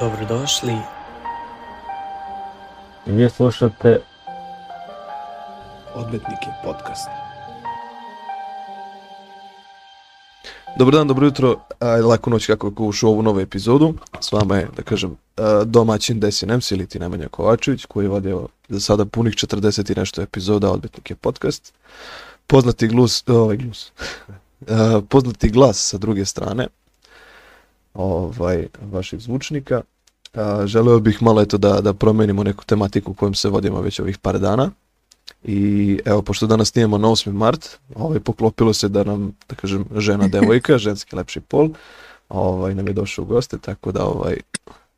Dobrodošli. Vi slušate Odmetnik je podcast. Dobar dan, dobro jutro, a, laku noć kako ko ušao u ovu novu epizodu. S vama je, da kažem, domaćin Desi Nems ili ti Nemanja Kovačević koji je vodio za sada punih 40 i nešto epizoda Odmetnik je podcast. Poznati glus, ovaj glus, poznati glas sa druge strane ovaj, vaših zvučnika. A, želeo bih malo eto da, da promenimo neku tematiku kojom se vodimo već ovih par dana. I evo, pošto danas snijemo na 8. mart, ovaj, poklopilo se da nam, da kažem, žena devojka, ženski lepši pol, ovaj, nam je došao u goste, tako da ovaj,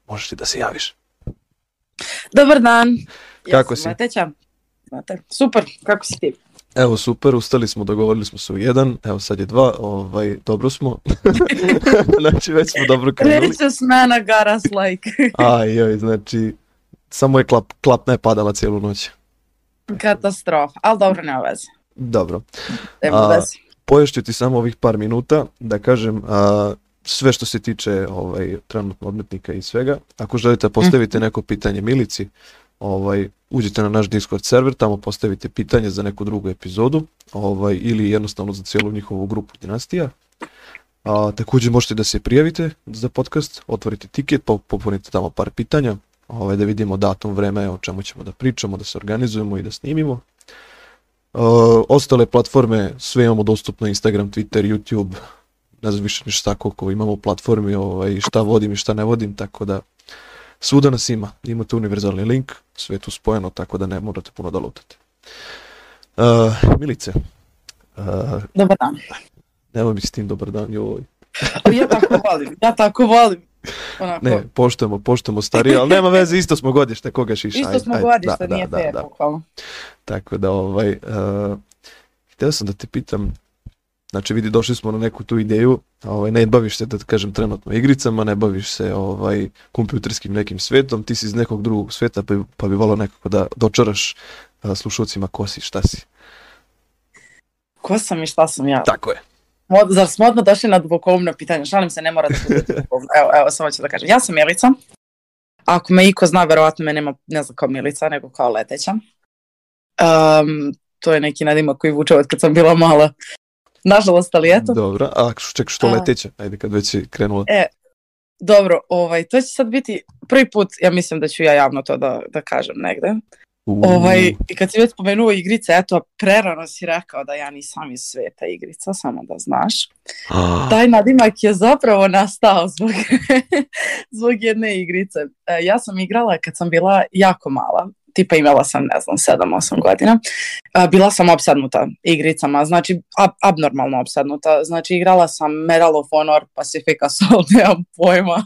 možeš ti da se javiš. Dobar dan. Kako ja si? Mateća. Znate, super, kako si ti? Evo, super, ustali smo, dogovorili smo se u jedan, evo sad je dva, ovaj, dobro smo. znači, već smo dobro krenuli. Mana got us like. Aj, joj, znači, samo je klap, klapna je padala cijelu noć. Katastrofa, ali dobro, nema veze. Dobro. Nema veze. poješću ti samo ovih par minuta da kažem a, sve što se tiče ovaj, trenutno odmetnika i svega. Ako želite da postavite neko pitanje Milici, ovaj, uđite na naš Discord server, tamo postavite pitanje za neku drugu epizodu ovaj, ili jednostavno za cijelu njihovu grupu Dinastija. A, također možete da se prijavite za podcast, otvorite tiket, po- popunite tamo par pitanja, ovaj, da vidimo datum, vreme, o čemu ćemo da pričamo, da se organizujemo i da snimimo. Uh, ostale platforme sve imamo dostupno Instagram, Twitter, YouTube, ne znam više ništa koliko imamo platformi, ovaj, šta vodim i šta ne vodim, tako da svuda nas ima, imate univerzalni link, sve je tu spojeno, tako da ne morate puno da lutate. Uh, Milice, uh, Dobar dan. nema mi s tim dobar dan, joj. Ja tako volim, ja tako volim. Onako, Ne, poštujemo, poštujemo starije, ali nema veze, isto smo godište, koga šiša. isto smo ajde, godište, da, nije da, fair, da, da. Tako da, ovaj, uh, htio sam da te pitam, znači vidi, došli smo na neku tu ideju, ovaj, ne baviš se, da kažem, trenutno igricama, ne baviš se ovaj, kompjuterskim nekim svetom, ti si iz nekog drugog sveta, pa, bi- pa bi volao nekako da dočaraš uh, slušalcima ko si, šta si. Ko sam i šta sam ja? Tako je. Mod, zar smo odmah došli na dubokovno pitanje? Šalim se, ne mora da bude dubokovno. Evo, evo, samo ću da kažem. Ja sam Milica. Ako me iko zna, verovatno me nema, ne znam kao Milica, nego kao Leteća. Um, to je neki nadimak koji vuče od kad sam bila mala. Nažalost, ali eto. Dobro, a š- ček, što A. leteće, ajde kad već je krenula. Dobro, ovaj, to će sad biti prvi put, ja mislim da ću ja javno to da, da kažem negde. U, Ovaj, I kad si već spomenuo igrice, eto, prerano si rekao da ja nisam iz sveta igrica, samo da znaš. a, Taj nadimak je zapravo nastao zbog, zbog jedne igrice. E, Ja sam igrala kad sam bila jako mala, tipa imala sam, ne znam, 7-8 godina. Bila sam opsadnuta igricama, znači ab, abnormalno opsadnuta. Znači igrala sam Medal of Honor, Pacific Assault, nemam pojma.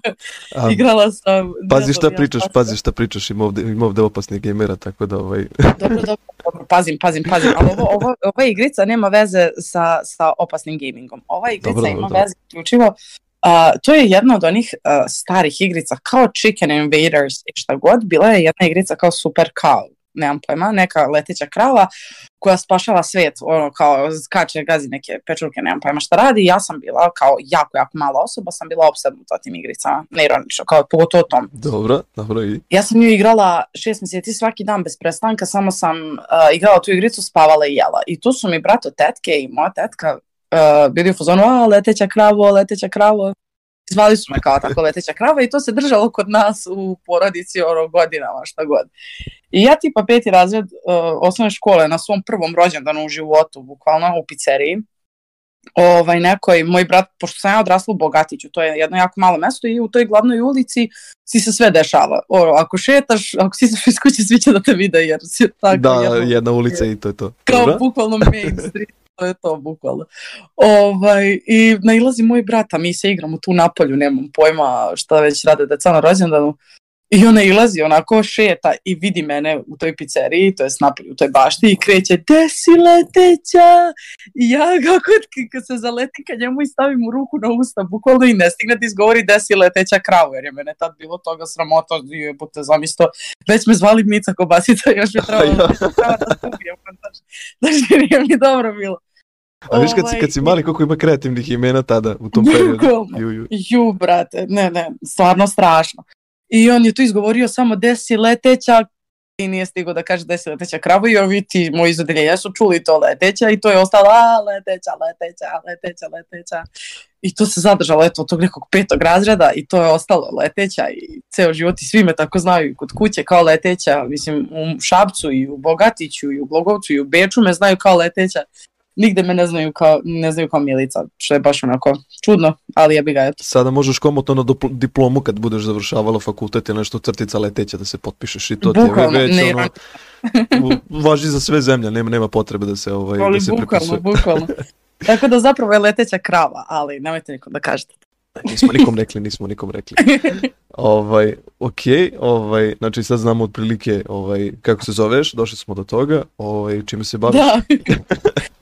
a, Igrala sam... pazi šta pričaš, pazi šta pričaš, ima ovde, ima ovde opasnih gamera, tako da ovaj, Dobro, dobro, dobro, pazim, pazim, pazim, ali ovo, ovo, ova igrica nema veze sa, sa opasnim gamingom. Ova igrica Dobro, dobro, ima dobro. veze isključivo, a, to je jedna od onih a, starih igrica, kao Chicken Invaders i šta god, bila je jedna igrica kao Super Cow, nemam pojma, neka leteća krava koja spašava svijet, ono kao skače, gazi neke pečurke, nemam pojma šta radi, ja sam bila kao jako, jako mala osoba, sam bila opsednuta tim igricama, neironično, kao pogotovo tom. dobro, dobro i Ja sam nju igrala šest mjeseci svaki dan bez prestanka, samo sam uh, igrala tu igricu, spavala i jela. I tu su mi brato tetke i moja tetka uh, bili u fazonu, a leteća kravo, leteća kravo. Zvali su me kao tako leteća krava i to se držalo kod nas u porodici ono godinama, šta god. I ja tipa peti razred uh, osnovne škole na svom prvom rođendanu u životu, bukvalno u pizzeriji, ovaj nekoj, moj brat, pošto sam ja odrasla u Bogatiću, to je jedno jako malo mesto i u toj glavnoj ulici si se sve dešava. Ono, ako šetaš, ako si iz kuće, svi će da te vide, jer si tako da, jedno- jedna ulica i to je to. kao Dobro. bukvalno main street, to je to bukvalno. Ovaj, I nailazi moj brat, a mi se igramo tu na polju, nemam pojma šta već rade deca na rođendanu. I ona ilazi, onako šeta i vidi mene u toj pizzeriji, to je napolju u toj bašti i kreće, desi leteća! I ja kako kad se zaleti ka njemu i stavim mu ruku na usta, bukvalno i ne stigne da izgovori desi leteća kravu, jer je mene tad bilo toga sramota, jebote, zamisto, već me zvali Mica Kobasica, još mi trebalo da se ubijem, znači, znači nije mi dobro bilo. A viš kad si, Ovaj, kad si mali koliko ima kreativnih imena tada u tom periodu. Ju, ju. Ju, brate, ne, ne, stvarno strašno. I on je tu izgovorio samo desi leteća i nije stigo da kaže desi leteća krava i ovi ti moji iz odeljenja su čuli to leteća i to je ostalo a leteća, leteća, leteća, leteća. I to se zadržalo eto od tog nekog petog razreda i to je ostalo leteća i ceo život i svi me tako znaju i kod kuće kao leteća, mislim u Šabcu i u Bogatiću i u Glogovcu i u Beču me znaju kao leteća nigde me ne znaju kao, ne znaju kao Milica, što je baš onako čudno, ali ja bi ga eto. Sada možeš komotno na diplomu kad budeš završavala fakultet ili nešto crtica leteća da se potpišeš i to ti je već ne, ono, važi za sve zemlje, nema, nema potrebe da se, ovaj, ali da se bukvalno, bukvalno. Tako da zapravo je leteća krava, ali nemojte nikom da kažete. Nismo nikom rekli, nismo nikom rekli. ovaj, ok, ovaj, znači sad znamo otprilike ovaj, kako se zoveš, došli smo do toga, ovaj, čime se baviš. Da.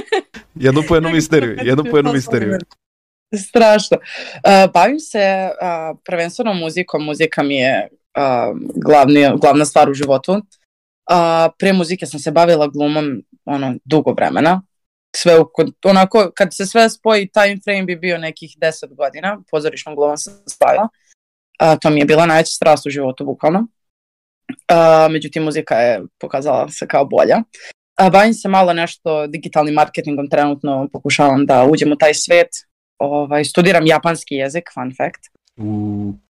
Jednu po jednu misteriju, jednu po jednu misteriju. Strašno. Uh, bavim se uh, prvenstveno muzikom, muzika mi je uh, glavni, glavna stvar u životu. Uh, pre muzike sam se bavila glumom ono, dugo vremena. Sve u, onako, kad se sve spoji, time frame bi bio nekih 10 godina, pozorišnom glumom sam stavila. Uh, to mi je bila najveća strast u životu, bukvalno. Uh, međutim, muzika je pokazala se kao bolja. Uh, bavim se malo nešto digitalnim marketingom, trenutno pokušavam da uđem u taj svet. Ovaj, studiram japanski jezik, fun fact. Um,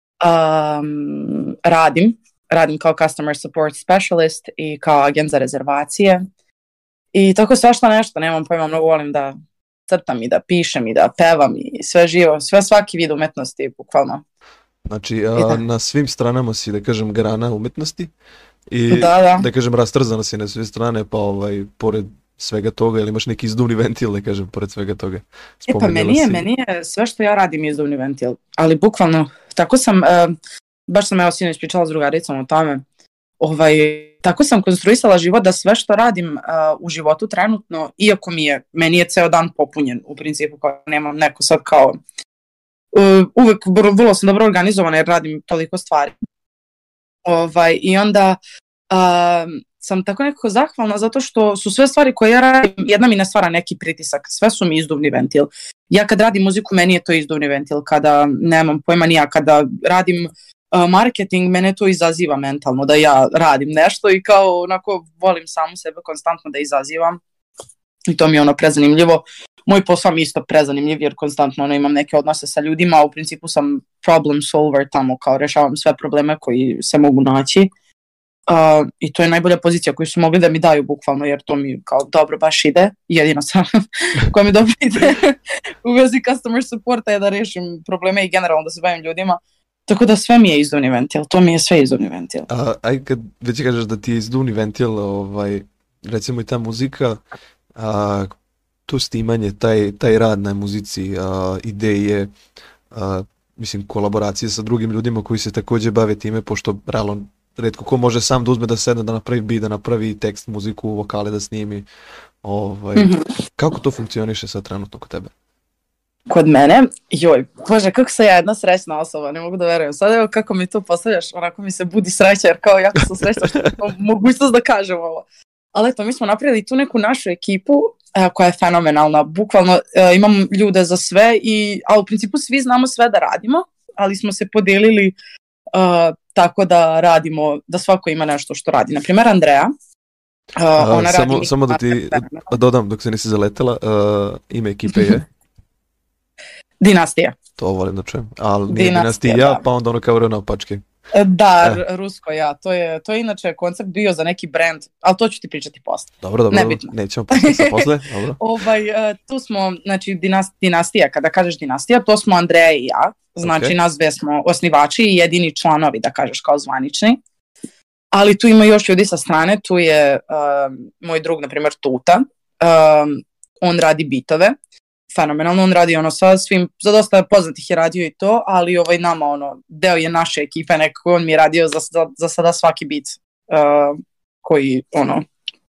radim, radim kao customer support specialist i kao agent za rezervacije. I tako svašta nešto, nemam pojma, mnogo volim da crtam i da pišem i da pevam i sve živo, sve svaki vid umetnosti, bukvalno. znači, da. a, na svim stranama si, da kažem, grana umetnosti i Da, da. da kažem, rastrzana si na sve strane, pa ovaj, pored svega toga, ili imaš neki izduvni ventil, da kažem, pored svega toga. E pa meni je, si- meni je sve što ja radim izduvni ventil, ali bukvalno, tako sam, uh, baš sam evo sinoć pričala s drugaricom o tome, ovaj, tako sam konstruisala život da sve što radim uh, u životu trenutno, iako mi je, meni je ceo dan popunjen u principu, kao nemam neko sad kao, uh, uvek vrlo sam dobro organizovana jer radim toliko stvari. Ovaj, I onda um, sam tako nekako zahvalna zato što su sve stvari koje ja radim, jedna mi ne stvara neki pritisak, sve su mi izduvni ventil. Ja kad radim muziku, meni je to izduvni ventil, kada nemam pojma ni ja, kada radim uh, marketing, mene to izaziva mentalno, da ja radim nešto i kao onako volim samu sebe konstantno da izazivam i to mi je ono prezanimljivo. Moj posao mi je isto prezanimljiv jer konstantno ono, imam neke odnose sa ljudima, a u principu sam problem solver tamo, kao rešavam sve probleme koji se mogu naći. Uh, I to je najbolja pozicija koju su mogli da mi daju bukvalno, jer to mi kao dobro baš ide. Jedina stvar koja mi dobro ide u vezi customer supporta je da rešim probleme i generalno da se bavim ljudima. Tako da sve mi je izduvni ventil, to mi je sve izduvni ventil. A, aj kad već kažeš da ti je izduvni ventil, ovaj, recimo i ta muzika, a, to snimanje, taj, taj rad na muzici, a, ideje, a, mislim kolaboracije sa drugim ljudima koji se takođe bave time, pošto realno redko ko može sam da uzme da sedne da napravi beat, da napravi tekst, muziku, vokale da snimi. Ovaj, Mhm. Kako to funkcioniše sad trenutno kod tebe? Kod mene, joj, bože, kako sam ja jedna srećna osoba, ne mogu da verujem. Sad evo kako mi to postavljaš, onako mi se budi sreća, jer kao jako sam srećna što imam mogućnost da kažem ovo. Ali eto, mi smo napravili tu neku našu ekipu a, koja je fenomenalna. Bukvalno a, imam ljude za sve, i, a u principu svi znamo sve da radimo, ali smo se podelili a, tako da radimo, da svako ima nešto što radi. Naprimer, Andreja, a, A, ona samo, radi... samo da ti dodam dok se nisi zaletela, uh, ime ekipe je, Dinastija. to volim da čujem, ali nije Dinastija, dinastija, da. pa onda ono kao na opačke. E, Da, e. rusko ja, to je, to je inače koncept bio za neki brand, ali to ću ti pričati posle. Dobro, dobro, Nebitno. nećemo sa posle, dobro. Ovaj, e, tu smo, znači dinast, dinastija, kada kažeš dinastija, to smo Andreja i ja, znači Ok. nas dve smo osnivači i jedini članovi, da kažeš, kao zvanični. Ali tu ima još ljudi sa strane, tu je um, moj drug, na primjer, Tuta, um, on radi bitove, fenomenalno, on radi ono sa svim, za dosta poznatih je radio i to, ali ovaj nama ono, deo je naše ekipe, nekako on mi je radio za, za, za sada svaki bit uh, koji ono,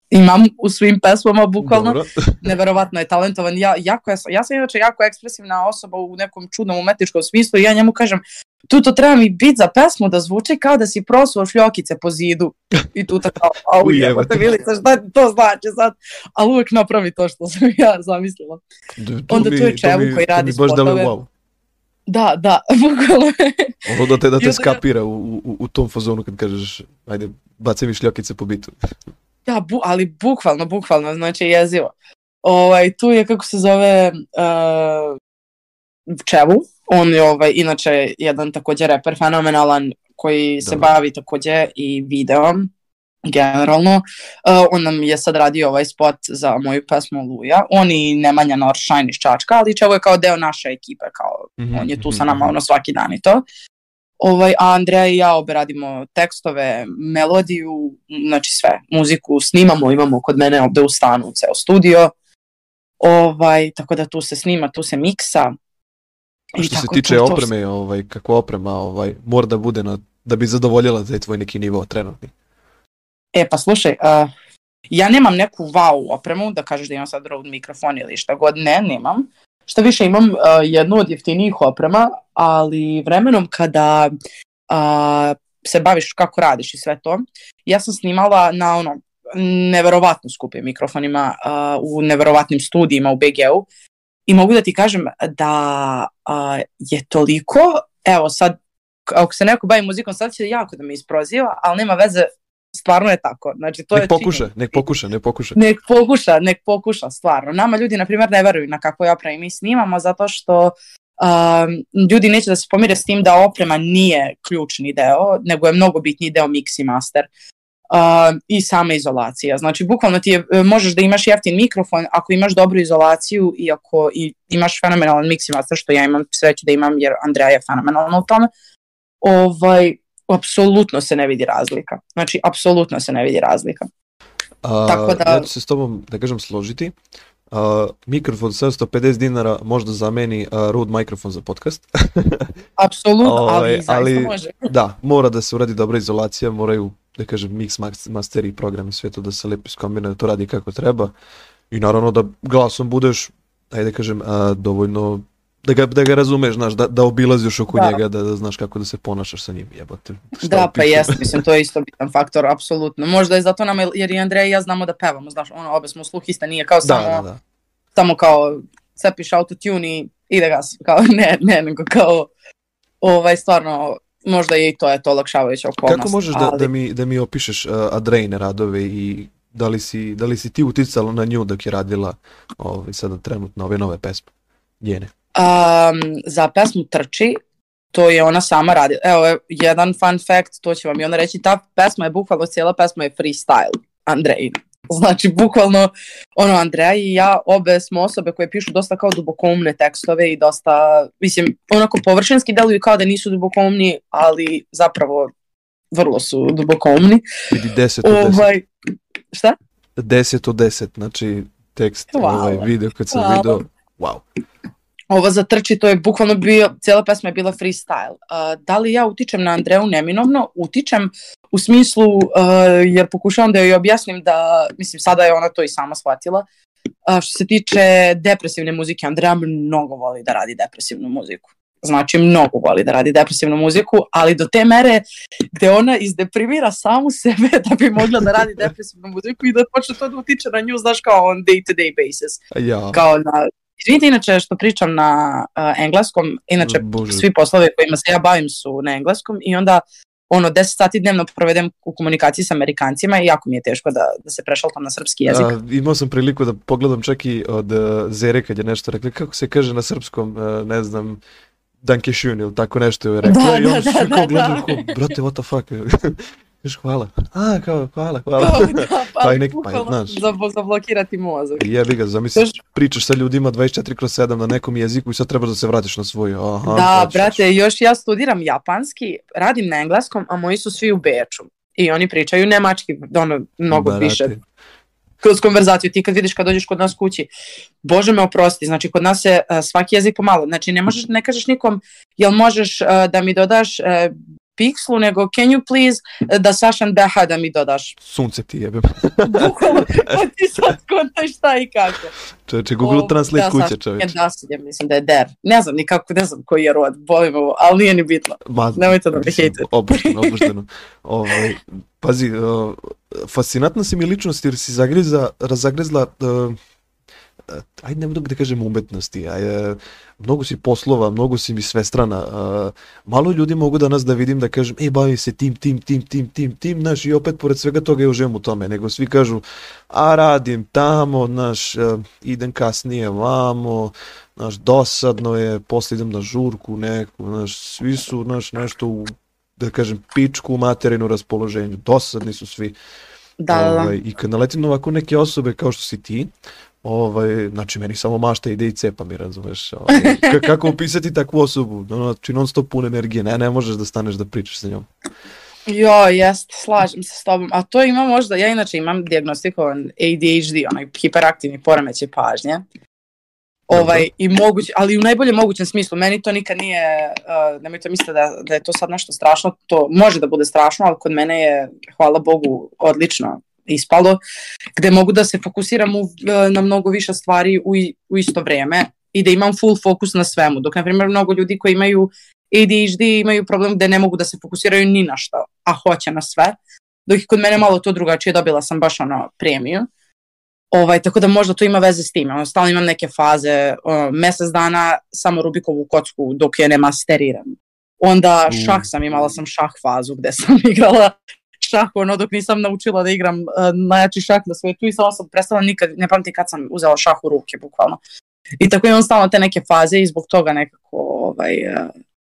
imam u svim pesmama, bukvalno Dobro. neverovatno je talentovan. Ja, jako je, ja sam inače jako ekspresivna osoba u nekom čudnom umetničkom smislu i ja njemu kažem tu to treba mi bit za pesmu da zvuči kao da si prosuo šljokice po zidu. I tu tako, au Ujebote. jebote, Milica, šta to znači sad? Ali uvek napravi to što sam ja zamislila. D- to Onda mi- tu je Čevu mi- koji radi spotove. wow. Da, da, bukvalno. Ono da te, da te skapira u, u, u tom fazonu kad kažeš, ajde, bacaj mi šljokice po bitu. Da, bu, ali bukvalno, bukvalno, znači jezivo. Ovaj, tu je, kako se zove, uh, Čevu. On je, ovaj, inače, jedan takođe reper fenomenalan koji se Dobro. bavi takođe i videom, generalno. Uh, on nam je sad radio ovaj spot za moju pesmu Luja. On i Nemanja Noršajn iz Čačka, ali Čevo je kao deo naše ekipe, kao Mhm, on je tu mhm, sa nama mhm. ono svaki dan i to. Ovaj, a Andreja i ja obe radimo tekstove, melodiju, znači sve, muziku snimamo, imamo kod mene ovde u stanu ceo studio. Ovaj, tako da tu se snima, tu se miksa. A I što se tako tiče to- to- opreme, ovaj, kako oprema ovaj, mora da bude na, da bi zadovoljila taj tvoj neki nivo trenutni. E pa slušaj, uh, ja nemam neku wow opremu, da kažeš da imam sad Rode mikrofon ili šta god, ne, nemam. Šta više, imam uh, jednu od jeftinijih oprema, ali vremenom kada uh, se baviš kako radiš i sve to, ja sam snimala na ono, neverovatno skupim mikrofonima uh, u neverovatnim studijima u BG-u i mogu da ti kažem da uh, je toliko, evo sad, ako se neko bavi muzikom, sad će jako da me isproziva, ali nema veze, stvarno je tako. Znači, to je nek pokuša, činjenica. nek pokuša, nek pokuša. Nek pokuša, nek pokuša, stvarno. Nama ljudi, na primjer, ne veruju na kakvoj opremi mi snimamo, zato što um, ljudi neće da se pomire s tim da oprema nije ključni deo, nego je mnogo bitniji deo mix i master. Uh, i sama izolacija. Znači, bukvalno ti je, e, možeš da imaš jeftin mikrofon ako imaš dobru izolaciju i ako i imaš fenomenalan mix i master, što ja imam sreću da imam jer Andreja je fenomenalna u tome, ovaj, apsolutno se ne vidi razlika. Znači, apsolutno se ne vidi razlika. A, Tako da- Ja ću se s tobom, da kažem, složiti. A, mikrofon 750 dinara možda zameni a, Rode mikrofon za podcast. Apsolutno, Ovaj, ali zaista ali- može. da, mora da se uradi dobra izolacija, moraju, da kažem, mix, max- master i program i sve to da se lepo iskombinuje, da to radi kako treba. I naravno da glasom budeš, ajde da kažem, a, dovoljno da ga, da ga razumeš, znaš, da, da obilaziš oko Da. njega, da, da znaš kako da se ponašaš sa njim, jebote. šta Da, pa jeste, mislim, to je isto bitan faktor, apsolutno. Možda je zato nama, jer i Andreja i ja znamo da pevamo, znaš, ono, obe smo sluhista, nije kao Da, samo, da, da. samo kao cepiš autotune i ide gas, kao ne, ne, nego kao, ovaj, stvarno, možda je i to, je to olakšavajuća okolnost. Kako možeš da, ali- da, mi, da mi opišeš uh, Adrejne radove i da li, si, da li si ti uticala na nju dok je radila ovaj, sada trenutno ove nove pesme? Njene. Um, za pesmu Trči, to je ona sama radila. Evo, je jedan fun fact, to će vam i ona reći, ta pesma je bukvalno, cijela pesma je freestyle, Andrej. Znači, bukvalno, ono, Andreja i ja, obe smo osobe koje pišu dosta kao dubokoumne tekstove i dosta, mislim, onako površinski deluju kao da nisu dubokoumni, ali zapravo vrlo su dubokoumni. Vidi 10 od 10. Ovaj, šta? 10 od 10, znači tekst, Hvala. ovaj video kad sam Hvala. video, wow. Ovo za trči, to je bukvalno bio, cijela pesma je bila freestyle. Uh, da li ja utičem na Andreju neminovno? Utičem u smislu, uh, jer pokušavam da joj objasnim da, mislim, sada je ona to i sama shvatila. Uh, što se tiče depresivne muzike, Andreja mnogo voli da radi depresivnu muziku. Znači, mnogo voli da radi depresivnu muziku, ali do te mere gde ona izdeprimira samu sebe da bi mogla da radi depresivnu muziku i da počne to da utiče na nju, znaš, kao on day-to-day basis Ja, kao na Izvinite inače što pričam na uh, engleskom, inače Bože. svi poslovi kojima se ja bavim su na engleskom i onda ono 10 sati dnevno provedem u komunikaciji sa Amerikancima i jako mi je teško da, da se prešaltam na srpski jezik. A, imao sam priliku da pogledam čak i od uh, Zere kad je nešto rekla, kako se kaže na srpskom, uh, ne znam, Danke schön ili tako nešto je rekla Da, i da, on da, da, gledaju da. kao, brate, what the fuck, Kažeš hvala, a kao hvala, hvala. Kao, da, pa, Taj neki, pa, bukvalno znaš. zab- zablokirati mozak. Jebi ga, zamisli, Znaš- pričaš sa ljudima 24 kroz 7 na nekom jeziku i sad trebaš da se vratiš na svoj. Aha, Da, hoćeš. brate, još ja studiram japanski, radim na engleskom, a moji su svi u Beču. I oni pričaju nemački, ono, mnogo Brate. više kroz konverzaciju, ti kad vidiš kad dođeš kod nas kući, bože me oprosti, znači kod nas je uh, svaki jezik pomalo, znači ne možeš, ne kažeš nikom, jel možeš uh, da mi dodaš uh, pikslu, nego can you please uh, da sašan beha da mi dodaš. Sunce ti jebem. Bukvalno, pa ti sad kontaš šta i kako. Čovječe, Google O, Translate da, kuće, čovječe. Je nasilje, mislim da je der. Ne znam ni kako, ne znam koji je rod, bolim ovo, ali nije ni bitno. Ma, Nemojte da me mislim, hejtujete. Opušteno, opušteno. ovaj, pazi, uh, fascinantna si mi ličnost jer si zagriza, razagrezla uh, ajde ne mogu da kažem umetnosti, a je, mnogo si poslova, mnogo si mi svestrana, a, malo ljudi mogu danas da vidim da kažem, ej, bavim se tim, tim, tim, tim, tim, tim, znaš, i opet pored svega toga ja uživam u tome, nego svi kažu, a radim tamo, znaš, idem kasnije vamo, znaš, dosadno je, posle idem na žurku neku, znaš, svi su, znaš, nešto u, da kažem, pičku u materinu raspoloženju, dosadni su svi. Da, da, da. Ovaj, I kad naletim na ovako neke osobe kao što si ti, ovaj, znači meni samo mašta ide i cepa mi, razumeš? Ovaj, kako opisati takvu osobu? Znači non stop pun energije, ne, ne možeš da staneš da pričaš sa njom. Jo, jest, slažem se s tobom. A to ima možda, ja inače imam diagnostikovan ADHD, onaj hiperaktivni poremećaj pažnje. Ovaj, i moguće, ali u najboljem mogućem smislu. Meni to nikad nije, uh, nemojte misliti da, da je to sad nešto strašno, to može da bude strašno, ali kod mene je, hvala Bogu, odlično ispalo, gde mogu da se fokusiram u, uh, na mnogo više stvari u, u isto vreme i da imam full fokus na svemu. Dok, na primjer, mnogo ljudi koji imaju ADHD imaju problem gde ne mogu da se fokusiraju ni na što, a hoće na sve. Dok je kod mene malo to drugačije, dobila sam baš ono premiju. Ovaj, tako da možda to ima veze s tim. Ono, stalno imam neke faze, o, mesec dana samo Rubikovu kocku dok je ne masteriram. Onda šah sam, imala sam šah fazu gde sam igrala šah, ono, dok nisam naučila da igram uh, najjači šah na svetu i samo sam prestala nikad, ne pamtim kad sam uzela šah u ruke, bukvalno. I tako imam stalno te neke faze i zbog toga nekako, ovaj, uh,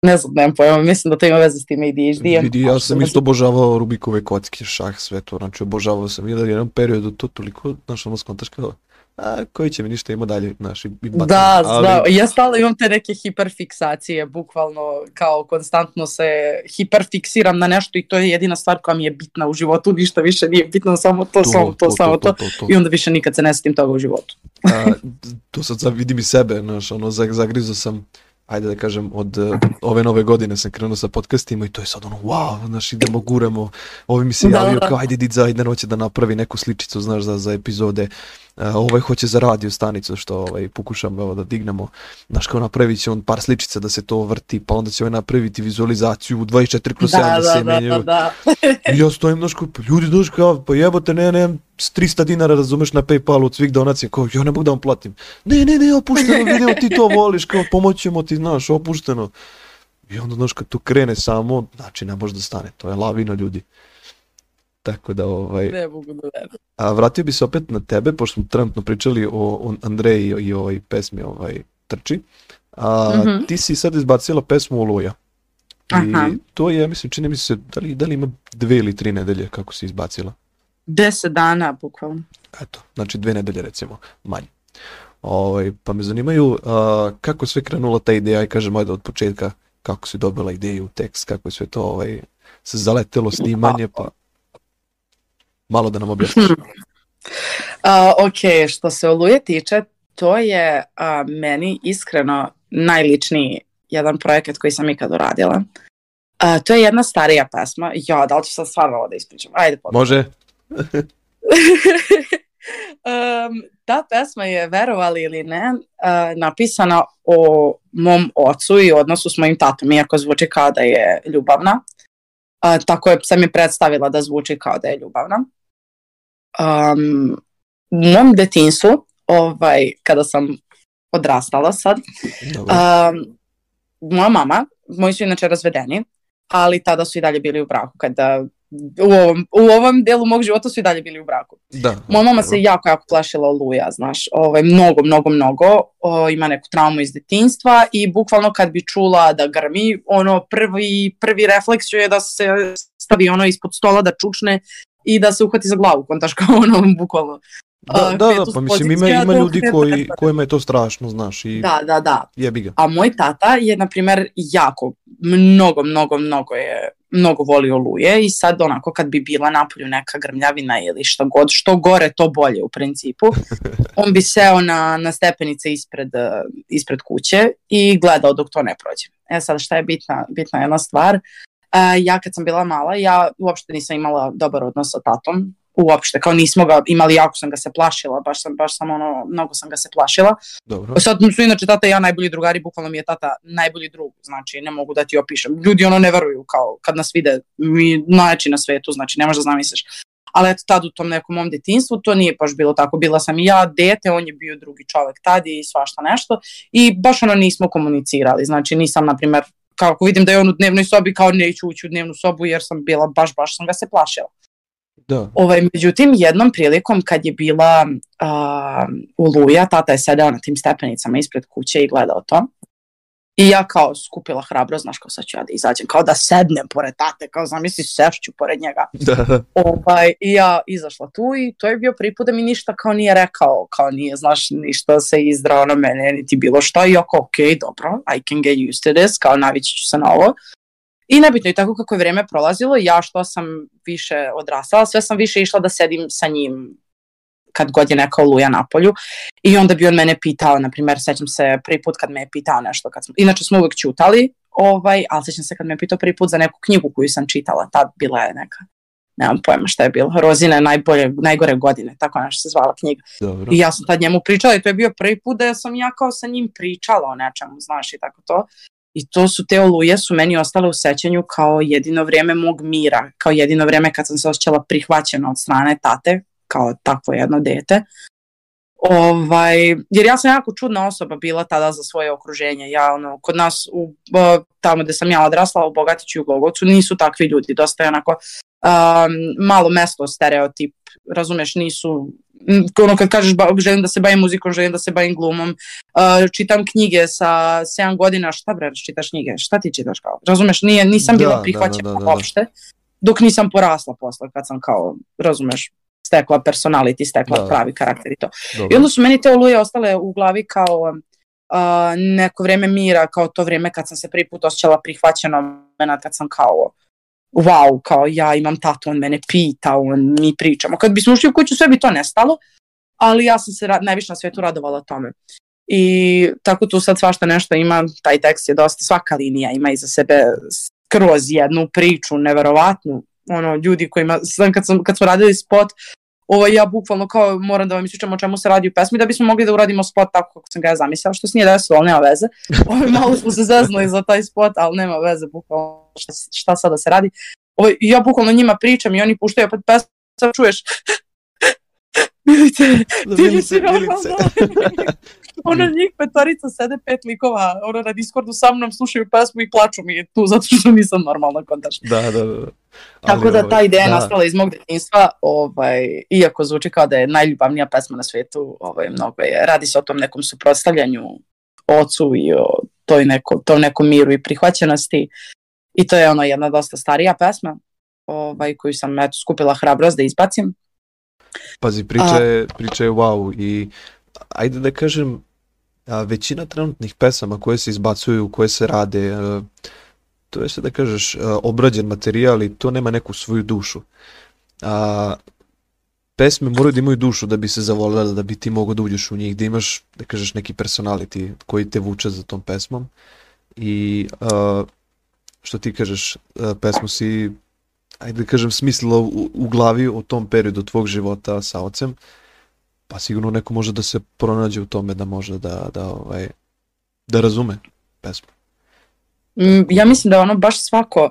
ne znam, nemam pojma, mislim da to ima veze s tim ADHD-em. Vidi, ja sam isto obožavao Rubikove kocke, šah, sve to, znači obožavao sam jedan, jedan period to toliko, znaš, ono skontaš kao, a koji će mi ništa ima dalje, znaš, i batam. Da, ali... da, ja stalno imam te neke hiperfiksacije, bukvalno kao konstantno se hiperfiksiram na nešto i to je jedina stvar koja mi je bitna u životu, ništa više nije bitno, samo to, to samo to, to, samo to, to, to, to, i onda više nikad se ne setim toga u životu. a, to sad sad vidim i sebe, znaš, ono, zagrizo sam, ajde da kažem, od uh, ove nove godine sam krenuo sa podcastima i to je sad ono, wow, znaš, idemo, guramo, ovi mi se da, javio da. kao, ajde, Diza, ajde, hoće da napravi neku sličicu, znaš, za, za epizode, uh, ovaj hoće za radio stanicu, što ovaj, pokušam evo, da dignemo, znaš, kao napravit će on par sličica da se to vrti, pa onda će ovaj napraviti vizualizaciju u 24 kroz 7 da, da, da se da, menjaju. Da, da. I ja stojim, znaš, kao, pa ljudi, znaš, kao, pa jebote, ne, ne, s 300 dinara, razumeš, na Paypalu od svih donacija, kao, ja ne mogu da vam platim. Ne, ne, ne, opušteno video, ti to voliš, kao, pomoćemo ti, znaš, opušteno. I onda, znaš, kad to krene samo, znači, ne može da stane, to je lavina ljudi. Tako da, ovaj... Ne mogu da verujem. A vratio bi se opet na tebe, pošto smo trenutno pričali o, o Andreji i o ovoj pesmi ovaj, Trči. A, mm -hmm. Ti si sad izbacila pesmu Oluja. I Aha. to je, mislim, čini mi se, da li, da li ima dve ili tri nedelje kako si izbacila? Deset dana, bukvalno. Eto, znači dve nedelje recimo, manje. Ovaj, pa me zanimaju a, kako sve krenula ta ideja i kažem ajde od početka kako si dobila ideju, tekst, kako je sve to ovaj, se zaletelo snimanje, pa malo da nam objasniš. Hmm. Uh, ok, što se Oluje tiče, to je uh, meni iskreno najličniji jedan projekat koji sam ikad uradila. Uh, to je jedna starija pesma. Ja, da li ću sad stvarno ovo da ispričam? Ajde, potom. Može. um, ta pesma je, verovali ili ne, uh, napisana o mom ocu i odnosu s mojim tatom, iako zvuči kao da je ljubavna. Uh, tako je, sam je predstavila da zvuči kao da je ljubavna. Um, u mom detinsu, ovaj, kada sam odrastala sad, um, moja mama, moji su inače razvedeni, ali tada su i dalje bili u braku. Kada u ovom, u ovom delu mog života su i dalje bili u braku. Da, Moja mama se jako, jako plašila oluja, znaš, ovaj, mnogo, mnogo, mnogo, o, ima neku traumu iz detinstva i bukvalno kad bi čula da grmi, ono, prvi, prvi refleks je da se stavi ono ispod stola da čučne i da se uhvati za glavu, kontaš kao ono, bukvalno. Da, da, da, pa mislim ima, ima ljudi koji, kojima je to strašno, znaš, i da, da, da. jebi ga. A moj tata je, na primer, jako, mnogo, mnogo, mnogo je, mnogo voli oluje i sad onako kad bi bila napolju neka grmljavina ili što god, što gore to bolje u principu, on bi seo na, na stepenice ispred, ispred kuće i gledao dok to ne prođe. E sad šta je bitna, bitna jedna stvar, uh, ja kad sam bila mala, ja uopšte nisam imala dobar odnos sa tatom, uopšte, kao nismo ga imali, jako sam ga se plašila, baš sam, baš sam ono, mnogo sam ga se plašila. Dobro. Sad su inače tata i ja najbolji drugari, bukvalno mi je tata najbolji drug, znači ne mogu da ti opišem. Ljudi ono ne veruju, kao kad nas vide, mi najjači na svetu, znači ne možeš da zamisliš. ali eto tad u tom nekom mom detinstvu to nije baš bilo tako, bila sam i ja dete, on je bio drugi čovek tad i svašta nešto i baš ono nismo komunicirali, znači nisam na primer kako vidim da je on u dnevnoj sobi kao neću ući u dnevnu sobu jer sam bila baš baš sam ga se plašila. Da. Ovaj, međutim, jednom prilikom kad je bila uh, uluja, tata je sedeo na tim stepenicama ispred kuće i gledao to. I ja kao skupila hrabro, znaš kao sad ću ja da izađem, kao da sednem pored tate, kao zamisli sešću pored njega. Da. Ovaj, I ja izašla tu i to je bio prvi put da mi ništa kao nije rekao, kao nije, znaš, ništa se izdrao na mene, niti bilo šta. I ja kao, ok, dobro, I can get used to this, kao navići ću se na ovo. I nebitno i tako kako je vreme prolazilo, ja što sam više odrastala, sve sam više išla da sedim sa njim kad god je neka oluja na polju i onda bi on mene pitao, na primjer, sećam se prvi put kad me je pitao nešto, kad smo, inače smo uvek čutali, ovaj, ali sećam se kad me je pitao prvi put za neku knjigu koju sam čitala, tad bila je neka, nemam pojma šta je bilo, Rozine najbolje, najgore godine, tako nešto se zvala knjiga. Dobro. I ja sam tad njemu pričala i to je bio prvi put da sam ja kao sa njim pričala o nečemu, znaš, i tako to. I to su te oluje su meni ostale u sećanju kao jedino vrijeme mog mira, kao jedino vrijeme kad sam se osjećala prihvaćena od strane tate, kao takvo jedno dete. Ovaj, jer ja sam jako čudna osoba bila tada za svoje okruženje. Ja, ono, kod nas, u, tamo gde sam ja odrasla, u Bogatiću i u Glogovcu, nisu takvi ljudi. Dosta je onako um, malo mesto stereotip, razumeš, nisu ono kad kažeš ba, želim da se bavim muzikom, želim da se bavim glumom, uh, čitam knjige sa 7 godina, šta bre, čitaš knjige, šta ti čitaš kao, razumeš, nije, nisam Da, bila da, prihvaćena da, da, da. uopšte, dok nisam porasla posle, kad sam kao, razumeš, stekla personality, stekla Da. pravi karakter i to. I Dobro. onda su meni te oluje ostale u glavi kao uh, neko vreme mira, kao to vreme kad sam se prvi put osjećala prihvaćeno, moment kad sam kao wow, kao ja imam tatu, on mene pita, on mi pričamo. Kad bismo ušli u kuću, sve bi to nestalo, ali ja sam se najviše na svetu radovala tome. I tako tu sad svašta nešto ima, taj tekst je dosta, svaka linija ima iza sebe skroz jednu priču, neverovatnu, ono, ljudi kojima, sam kad, sam, kad smo radili spot, ovo ja bukvalno kao moram da vam ispričam o čemu se radi u pesmi da bismo mogli da uradimo spot tako kako sam ga ja zamislila, što se nije desilo, ali nema veze. Ovo, malo smo se zeznuli za taj spot, ali nema veze bukvalno šta, šta sada se radi. Ovo, i ja bukvalno njima pričam i oni puštaju opet pesmu, sad čuješ Milice, ti Milice, nisi normalna. Milice. ono njih petorica sede pet likova, ono na Discordu sa mnom slušaju pesmu i plaču mi tu zato što nisam normalna kontač. Da, da, da. Tako Ali, da ta ideja je da. nastala iz mog detinjstva, ovaj, iako zvuči kao da je najljubavnija pesma na svijetu, ovaj, mnogo je, radi se o tom nekom suprotstavljanju ocu i o toj neko, tom nekom miru i prihvaćenosti i to je ono jedna dosta starija pesma ovaj, koju sam eto, skupila hrabrost da izbacim. Pazi, priča je, priča je wow i ajde da kažem, a, većina trenutnih pesama koje se izbacuju, koje se rade, a, to je sve da kažeš a, obrađen materijal i to nema neku svoju dušu. A, pesme moraju da imaju dušu da bi se zavolele, da bi ti mogao da uđeš u njih, da imaš, da kažeš, neki personality koji te vuče za tom pesmom i a, što ti kažeš, a, pesmu si ajde da kažem, smislila u, u glavi o tom periodu tvog života sa ocem, pa sigurno neko može da se pronađe u tome da može da, da, ovaj, da razume pesmu. Mm, ja mislim da ono baš svako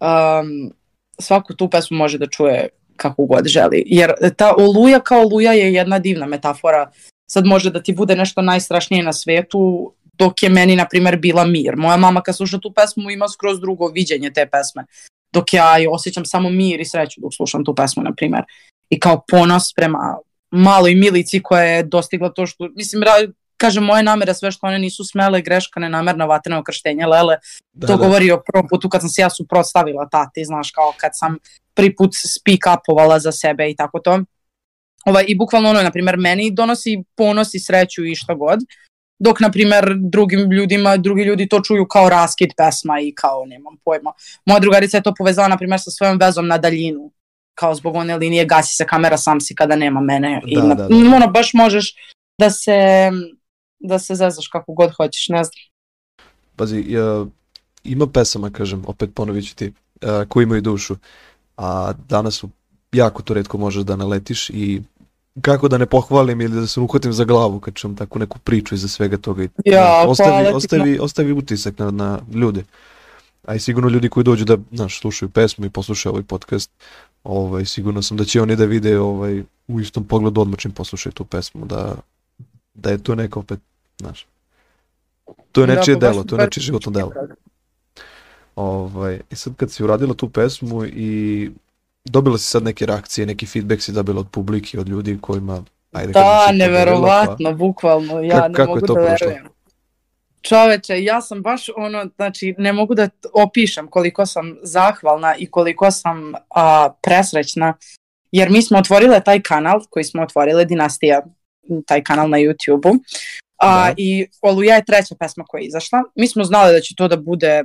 um, svaku tu pesmu može da čuje kako god želi. Jer ta oluja kao oluja je jedna divna metafora. Sad može da ti bude nešto najstrašnije na svetu, dok je meni, na primer, bila mir. Moja mama kad sluša tu pesmu ima skroz drugo viđenje te pesme. Dok ja je osjećam samo mir i sreću dok slušam tu pesmu, na primer. I kao ponos prema maloj milici koja je dostigla to što, mislim, ra- kažem, moje namere, sve što one nisu smele, greška, nenamerna vatreno krštenje, lele, Da, to da. govori o prvom putu kad sam se ja suprotstavila tati, znaš, kao kad sam prvi put speak upovala za sebe i tako to. Ovaj, I bukvalno ono, na primjer, meni donosi ponos i sreću i šta god, dok, na primjer, drugim ljudima, drugi ljudi to čuju kao raskid pesma i kao, nemam pojma. Moja drugarica je to povezala, na primjer, sa svojom vezom na daljinu, kao zbog one linije gasi se kamera, sam si kada nema mene. I Da, na, da, da. ono, baš možeš da se, da se zezaš kako god hoćeš, ne znam. Pazi, ja, ima pesama, kažem, opet ponovit ću ti, a, koji imaju dušu, a danas su jako to redko možeš da naletiš i kako da ne pohvalim ili da se uhvatim za glavu kad čujem takvu neku priču iza svega toga. i- Ja, ostavi, hvala ti, ostavi, ostavi utisak na, na ljude. A i sigurno ljudi koji dođu da, znaš, slušaju pesmu i poslušaju ovaj podcast, ovaj, sigurno sam da će oni da vide ovaj, u istom pogledu odmah čim poslušaju tu pesmu, da, da je to neko opet, znaš, to je Da, nečije pa baš delo, to je nečije životno delo. Ovaj, I sad kad si uradila tu pesmu i dobila si sad neke reakcije, neki feedback si dobila od publike, od ljudi kojima, ajde Da, podelila, neverovatno, bukvalno, ja ne kako je mogu to da prošlo? verujem. Čoveče, ja sam baš ono, znači ne mogu da opišem koliko sam zahvalna i koliko sam a, presrećna, jer mi smo otvorile taj kanal koji smo otvorile, Dinastija, taj kanal na YouTube-u, a, Da. i Oluja je treća pesma koja je izašla. Mi smo znali da će to da bude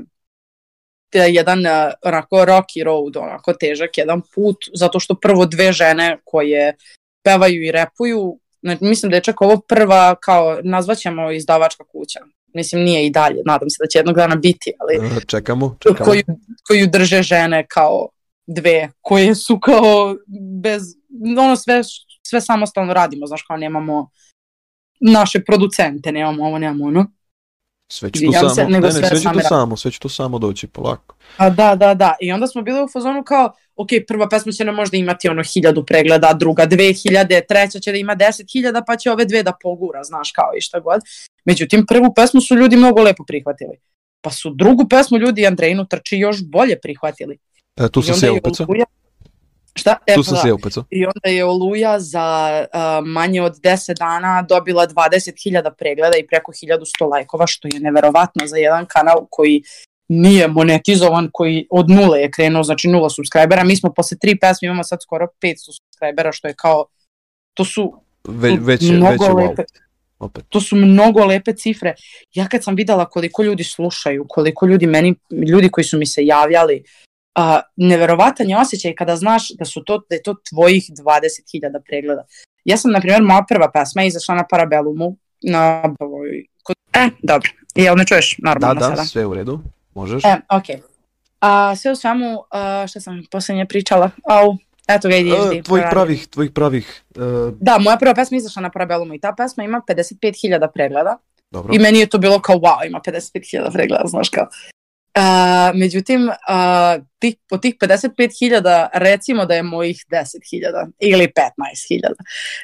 te- jedan a, onako rocky road, onako težak jedan put, zato što prvo dve žene koje pevaju i repuju, znači, mislim da je čak ovo prva, kao nazvaćemo izdavačka kuća. Mislim, nije i dalje, nadam se da će jednog dana biti, ali E, Čekamo, čekamo. koju, koju drže žene kao dve, koje su kao bez, ono sve, sve samostalno radimo, znaš, kao nemamo naše producente, nemamo ovo, nemamo ono. Sve to Izvinjam samo, se, nego ne, ne, sve sve će same to rade. samo, sve će to samo doći polako. A da, da, da. I onda smo bili u fazonu kao, ok, prva pesma će nam možda imati ono hiljadu pregleda, druga dve hiljade, treća će da ima deset hiljada, pa će ove dve da pogura, znaš, kao i šta god. Međutim, prvu pesmu su ljudi mnogo lepo prihvatili. Pa su drugu pesmu ljudi Andrejinu trči još bolje prihvatili. E, tu sam se je upeca. Oluja- Šta? E, Tu pa sam da. se upeca. I onda je Oluja za uh, manje od 10 dana dobila 20.000 pregleda i preko 1100 lajkova, što je neverovatno za jedan kanal koji nije monetizovan, koji od nule je krenuo, znači nula subscribera. Mi smo posle tri pesme imamo sad skoro 500 subscribera, što je kao, to su Ve, već, je- mnogo već je wow. lepe, Opet. to su mnogo lepe cifre. Ja kad sam videla koliko ljudi slušaju, koliko ljudi meni, ljudi koji su mi se javljali, a, neverovatan je osjećaj kada znaš da su to, da je to tvojih 20.000 pregleda. Ja sam, na primjer, moja prva pesma je izašla na Parabelumu, na, ovoj- e, dobro, jel me čuješ Da, normalno da, sada? sve u redu. Možeš. E, okej. A sve u svemu, a, šta sam posljednje pričala? Au, eto ga, idi, E, idi. tvojih pravih, tvojih pravih, e, Da, moja prva pesma izašla na Parabelumu i ta pesma ima 55.000 pregleda. dobro. I meni je to bilo kao wow, ima 55.000 pregleda, znaš kao. Uh, međutim, uh, tih, od tih 55.000 recimo da je mojih 10.000 ili 15.000.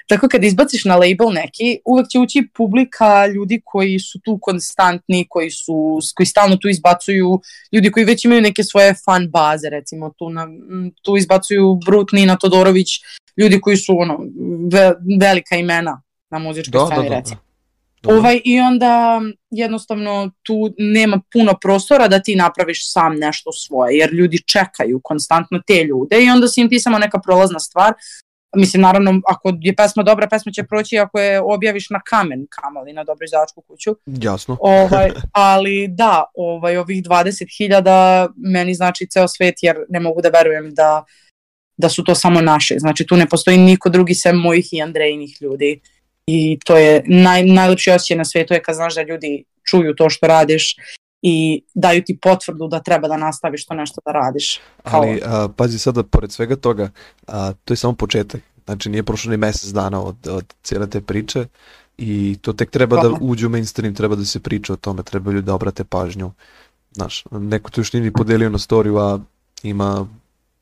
Tako kad izbaciš na label neki, uvek će ući publika ljudi koji su tu konstantni, koji, su, koji stalno tu izbacuju, ljudi koji već imaju neke svoje fan baze, recimo tu, na, tu izbacuju Brut, Nina Todorović, ljudi koji su ono, ve, velika imena na muzičkoj Da, da, sceni, da. recimo. da. Dobro. Ovaj, I onda jednostavno tu nema puno prostora da ti napraviš sam nešto svoje, jer ljudi čekaju konstantno te ljude i onda si im ti samo neka prolazna stvar. Mislim, naravno, ako je pesma dobra, pesma će proći ako je objaviš na kamen, kamali na dobro izdavačku kuću. Jasno. Ovaj, ali da, ovaj, ovih 20.000 meni znači ceo svet, jer ne mogu da verujem da, da su to samo naše. Znači, tu ne postoji niko drugi sem mojih i Andrejinih ljudi. I to je naj, najlepši osjećaj na svetu je kad znaš da ljudi čuju to što radiš i daju ti potvrdu da treba da nastaviš to nešto da radiš. Kao, Ali a, pazi sada, pored svega toga, a, to je samo početak. Znači nije prošlo ni mesec dana od, od cijele te priče i to tek treba da Dobro. uđe u mainstream, treba da se priča o tome, treba ljudi da obrate pažnju. Znaš, neko to još nije ni podelio na storiju, a ima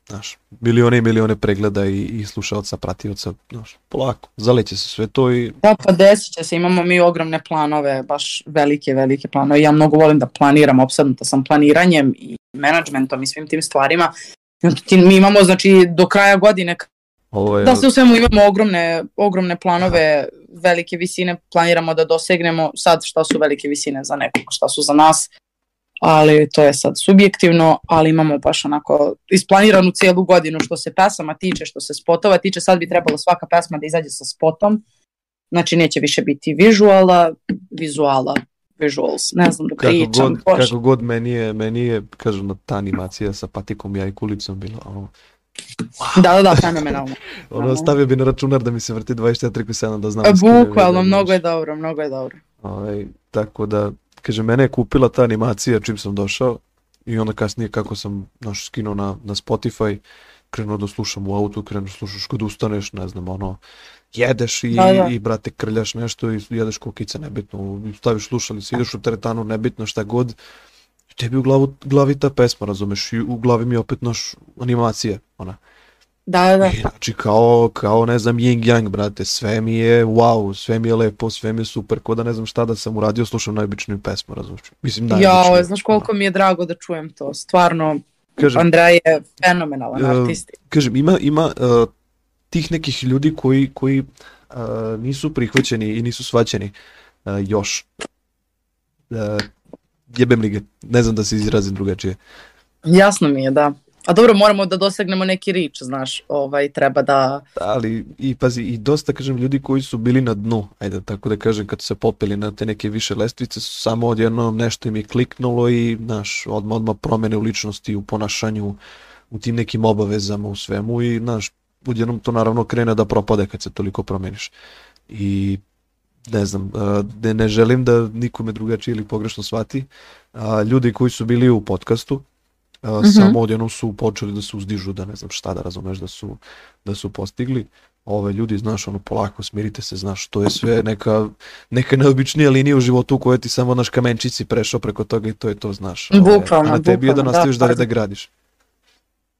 znaš, milione i milione pregleda i, i slušalca, pratioca, znaš, polako, zaleće se sve to i Da, pa desit će se, imamo mi ogromne planove, baš velike, velike planove. Ja mnogo volim da planiram, opsadnuta sam planiranjem i menadžmentom i svim tim stvarima. Mi imamo, znači, do kraja godine, ovo je... da sve u svemu imamo ogromne, ogromne planove, velike visine planiramo da dosegnemo. Sad šta su velike visine za nekog, šta su za nas, ali to je sad subjektivno, ali imamo baš onako isplaniranu cijelu godinu što se pesama tiče, što se spotova tiče, sad bi trebalo svaka pesma da izađe sa spotom, znači neće više biti vizuala, vizuala, visuals, ne znam da Kako pričam, god, bože. kako god meni je, meni je, kažem, ta animacija sa patikom i kulicom bila, ono, Da, da, da, fenomenalno. ono stavio bi na računar da mi se vrti 24 da znam. da skinem E, Bukvalno, mnogo je dobro, mnogo je dobro. Ovaj, tako da, kaže, mene je kupila ta animacija čim sam došao i onda kasnije kako sam naš skinuo na, na Spotify, krenuo da slušam u autu, krenuo da slušaš kad ustaneš, ne znam, ono, jedeš i, Da, da. i brate, krljaš nešto i jedeš kukice, nebitno, staviš slušalice, ideš u teretanu, nebitno šta god, tebi u glavu, glavi ta pesma, razumeš, i u glavi mi je opet naš animacija, ona. Da, da. I, znači kao, kao ne znam Ying Yang, brate, sve mi je wow, sve mi je lepo, sve mi je super, ko da ne znam šta da sam uradio, slušam najobičniju pesmu, razumiješ? Mislim, najobičniju. Ja, znaš koliko mi je drago da čujem to, stvarno, kažem, Andrej je fenomenalan uh, artist. Kažem, ima, ima uh, tih nekih ljudi koji, koji uh, nisu prihvaćeni i nisu svaćeni uh, još. Uh, jebem lige, ne znam da se izrazim drugačije. Jasno mi je, da. A dobro, moramo da dosegnemo neki rič, znaš, ovaj, treba da... Ali, i pazi, i dosta, kažem, ljudi koji su bili na dnu, ajde, tako da kažem, kad su se popeli na te neke više lestvice, su samo odjedno nešto im je kliknulo i, znaš, odmah, odmah promene u ličnosti, u ponašanju, u tim nekim obavezama, u svemu i, znaš, odjednom to naravno krene da propade kad se toliko promeniš. I ne znam, ne, ne želim da nikome drugačije ili pogrešno shvati, ljudi koji su bili u podcastu, Uh, mm -hmm. samo odjednom su počeli da se uzdižu, da ne znam šta da razumeš da su, da su postigli. Ove ljudi, znaš, ono polako smirite se, znaš, to je sve neka, neka neobičnija linija u životu u kojoj ti samo naš kamenčici prešao preko toga i to je to, znaš. Bukvalno, A na tebi je da nastaviš da, dalje da gradiš.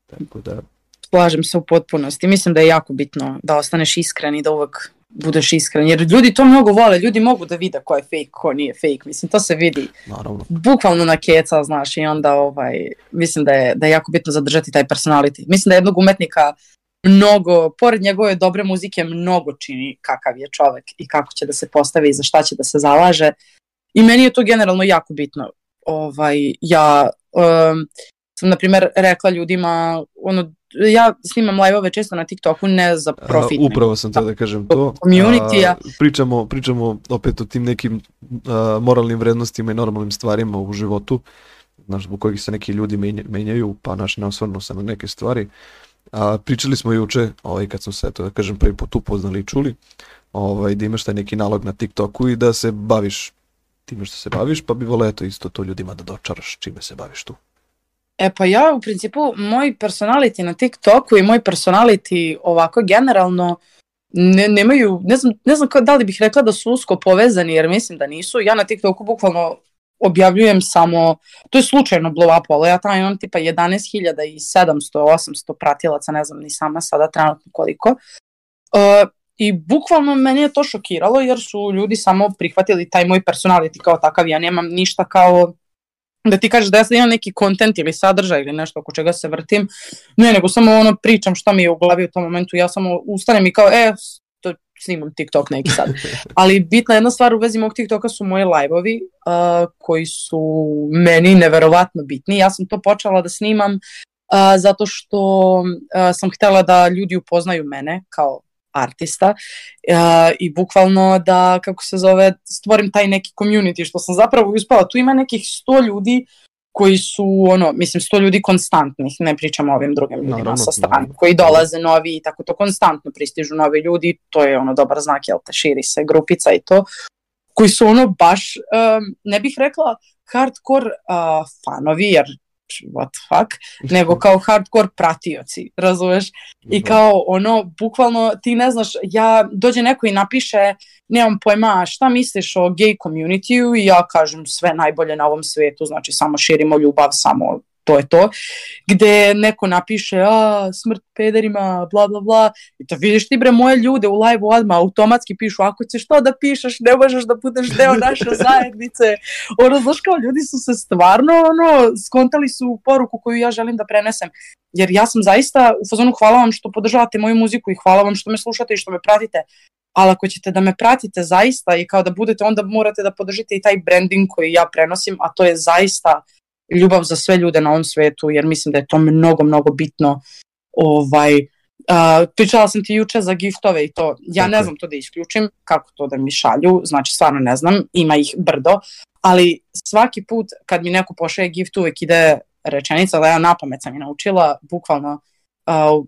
Tako da... Slažem se u potpunosti. Mislim da je jako bitno da ostaneš iskren i da uvek budeš iskren, jer ljudi to mnogo vole, ljudi mogu da vide ko je fake, ko nije fake, mislim, to se vidi Naravno. bukvalno na keca, znaš, i onda ovaj, mislim da je, da je jako bitno zadržati taj personality. Mislim da jednog umetnika mnogo, pored njegove dobre muzike, mnogo čini kakav je čovek i kako će da se postavi i za šta će da se zalaže. I meni je to generalno jako bitno. Ovaj, ja um, sam, na primer, rekla ljudima, ono, ja snimam live-ove često na TikToku, ne za profit. A, upravo sam te da kažem to. Community-a. Pričamo, pričamo opet o tim nekim a, moralnim vrednostima i normalnim stvarima u životu, znaš, zbog kojih se neki ljudi menjaju, pa naš ne osvrnu se na neke stvari. A, pričali smo juče, ovaj, kad smo se, to da kažem, prvi put upoznali i čuli, ovaj, da imaš taj neki nalog na TikToku i da se baviš time što se baviš, pa bi voleo eto isto to ljudima da dočaraš čime se baviš tu. E pa ja u principu moj personality na TikToku i moj personality ovako generalno ne, nemaju, ne znam, ne znam da li bih rekla da su usko povezani jer mislim da nisu. Ja na TikToku bukvalno objavljujem samo, to je slučajno blow up, ali ja tamo imam tipa 11.700, 800 pratilaca, ne znam ni sama sada trenutno koliko. Uh, I bukvalno meni je to šokiralo jer su ljudi samo prihvatili taj moj personality kao takav. Ja nemam ništa kao da ti kažeš da ja sad imam neki kontent ili sadržaj ili nešto oko čega se vrtim, ne, nego samo ono pričam šta mi je u glavi u tom momentu, ja samo ustanem i kao, e, to snimam TikTok neki sad. Ali bitna jedna stvar u vezi mog TikToka su moje live-ovi uh, koji su meni neverovatno bitni. Ja sam to počela da snimam uh, zato što uh, sam htela da ljudi upoznaju mene kao artista uh, i bukvalno da, kako se zove, stvorim taj neki community, što sam zapravo uspela. Tu ima nekih 100 ljudi koji su, ono, mislim, 100 ljudi konstantnih, ne pričamo o ovim drugim ljudima naravno, sa strane, naravno. koji dolaze novi i tako to konstantno pristižu novi ljudi, to je ono dobar znak, jel te, širi se grupica i to, koji su ono baš, um, ne bih rekla hardcore uh, fanovi, jer what the fuck, nego kao hardcore pratioci, razumeš? I kao ono, bukvalno ti ne znaš, ja dođe neko i napiše, nemam pojma šta misliš o gay community i ja kažem sve najbolje na ovom svetu, znači samo širimo ljubav, samo to je to, gde neko napiše a, smrt pederima, bla bla bla, i to vidiš ti bre moje ljude u live-u odmah automatski pišu, ako ćeš to da pišeš, ne možeš da budeš deo naše zajednice, ono, znaš kao ljudi su se stvarno, ono, skontali su poruku koju ja želim da prenesem, jer ja sam zaista u fazonu hvala vam što podržavate moju muziku i hvala vam što me slušate i što me pratite, ali ako ćete da me pratite zaista i kao da budete, onda morate da podržite i taj branding koji ja prenosim, a to je zaista ljubav za sve ljude na ovom svetu, jer mislim da je to mnogo, mnogo bitno. Ovaj, uh, pričala sam ti juče za giftove i to, ja okay. ne znam to da isključim, kako to da mi šalju, znači stvarno ne znam, ima ih brdo, ali svaki put kad mi neko pošaje gift uvek ide rečenica da ja na pamet sam je naučila, bukvalno uh,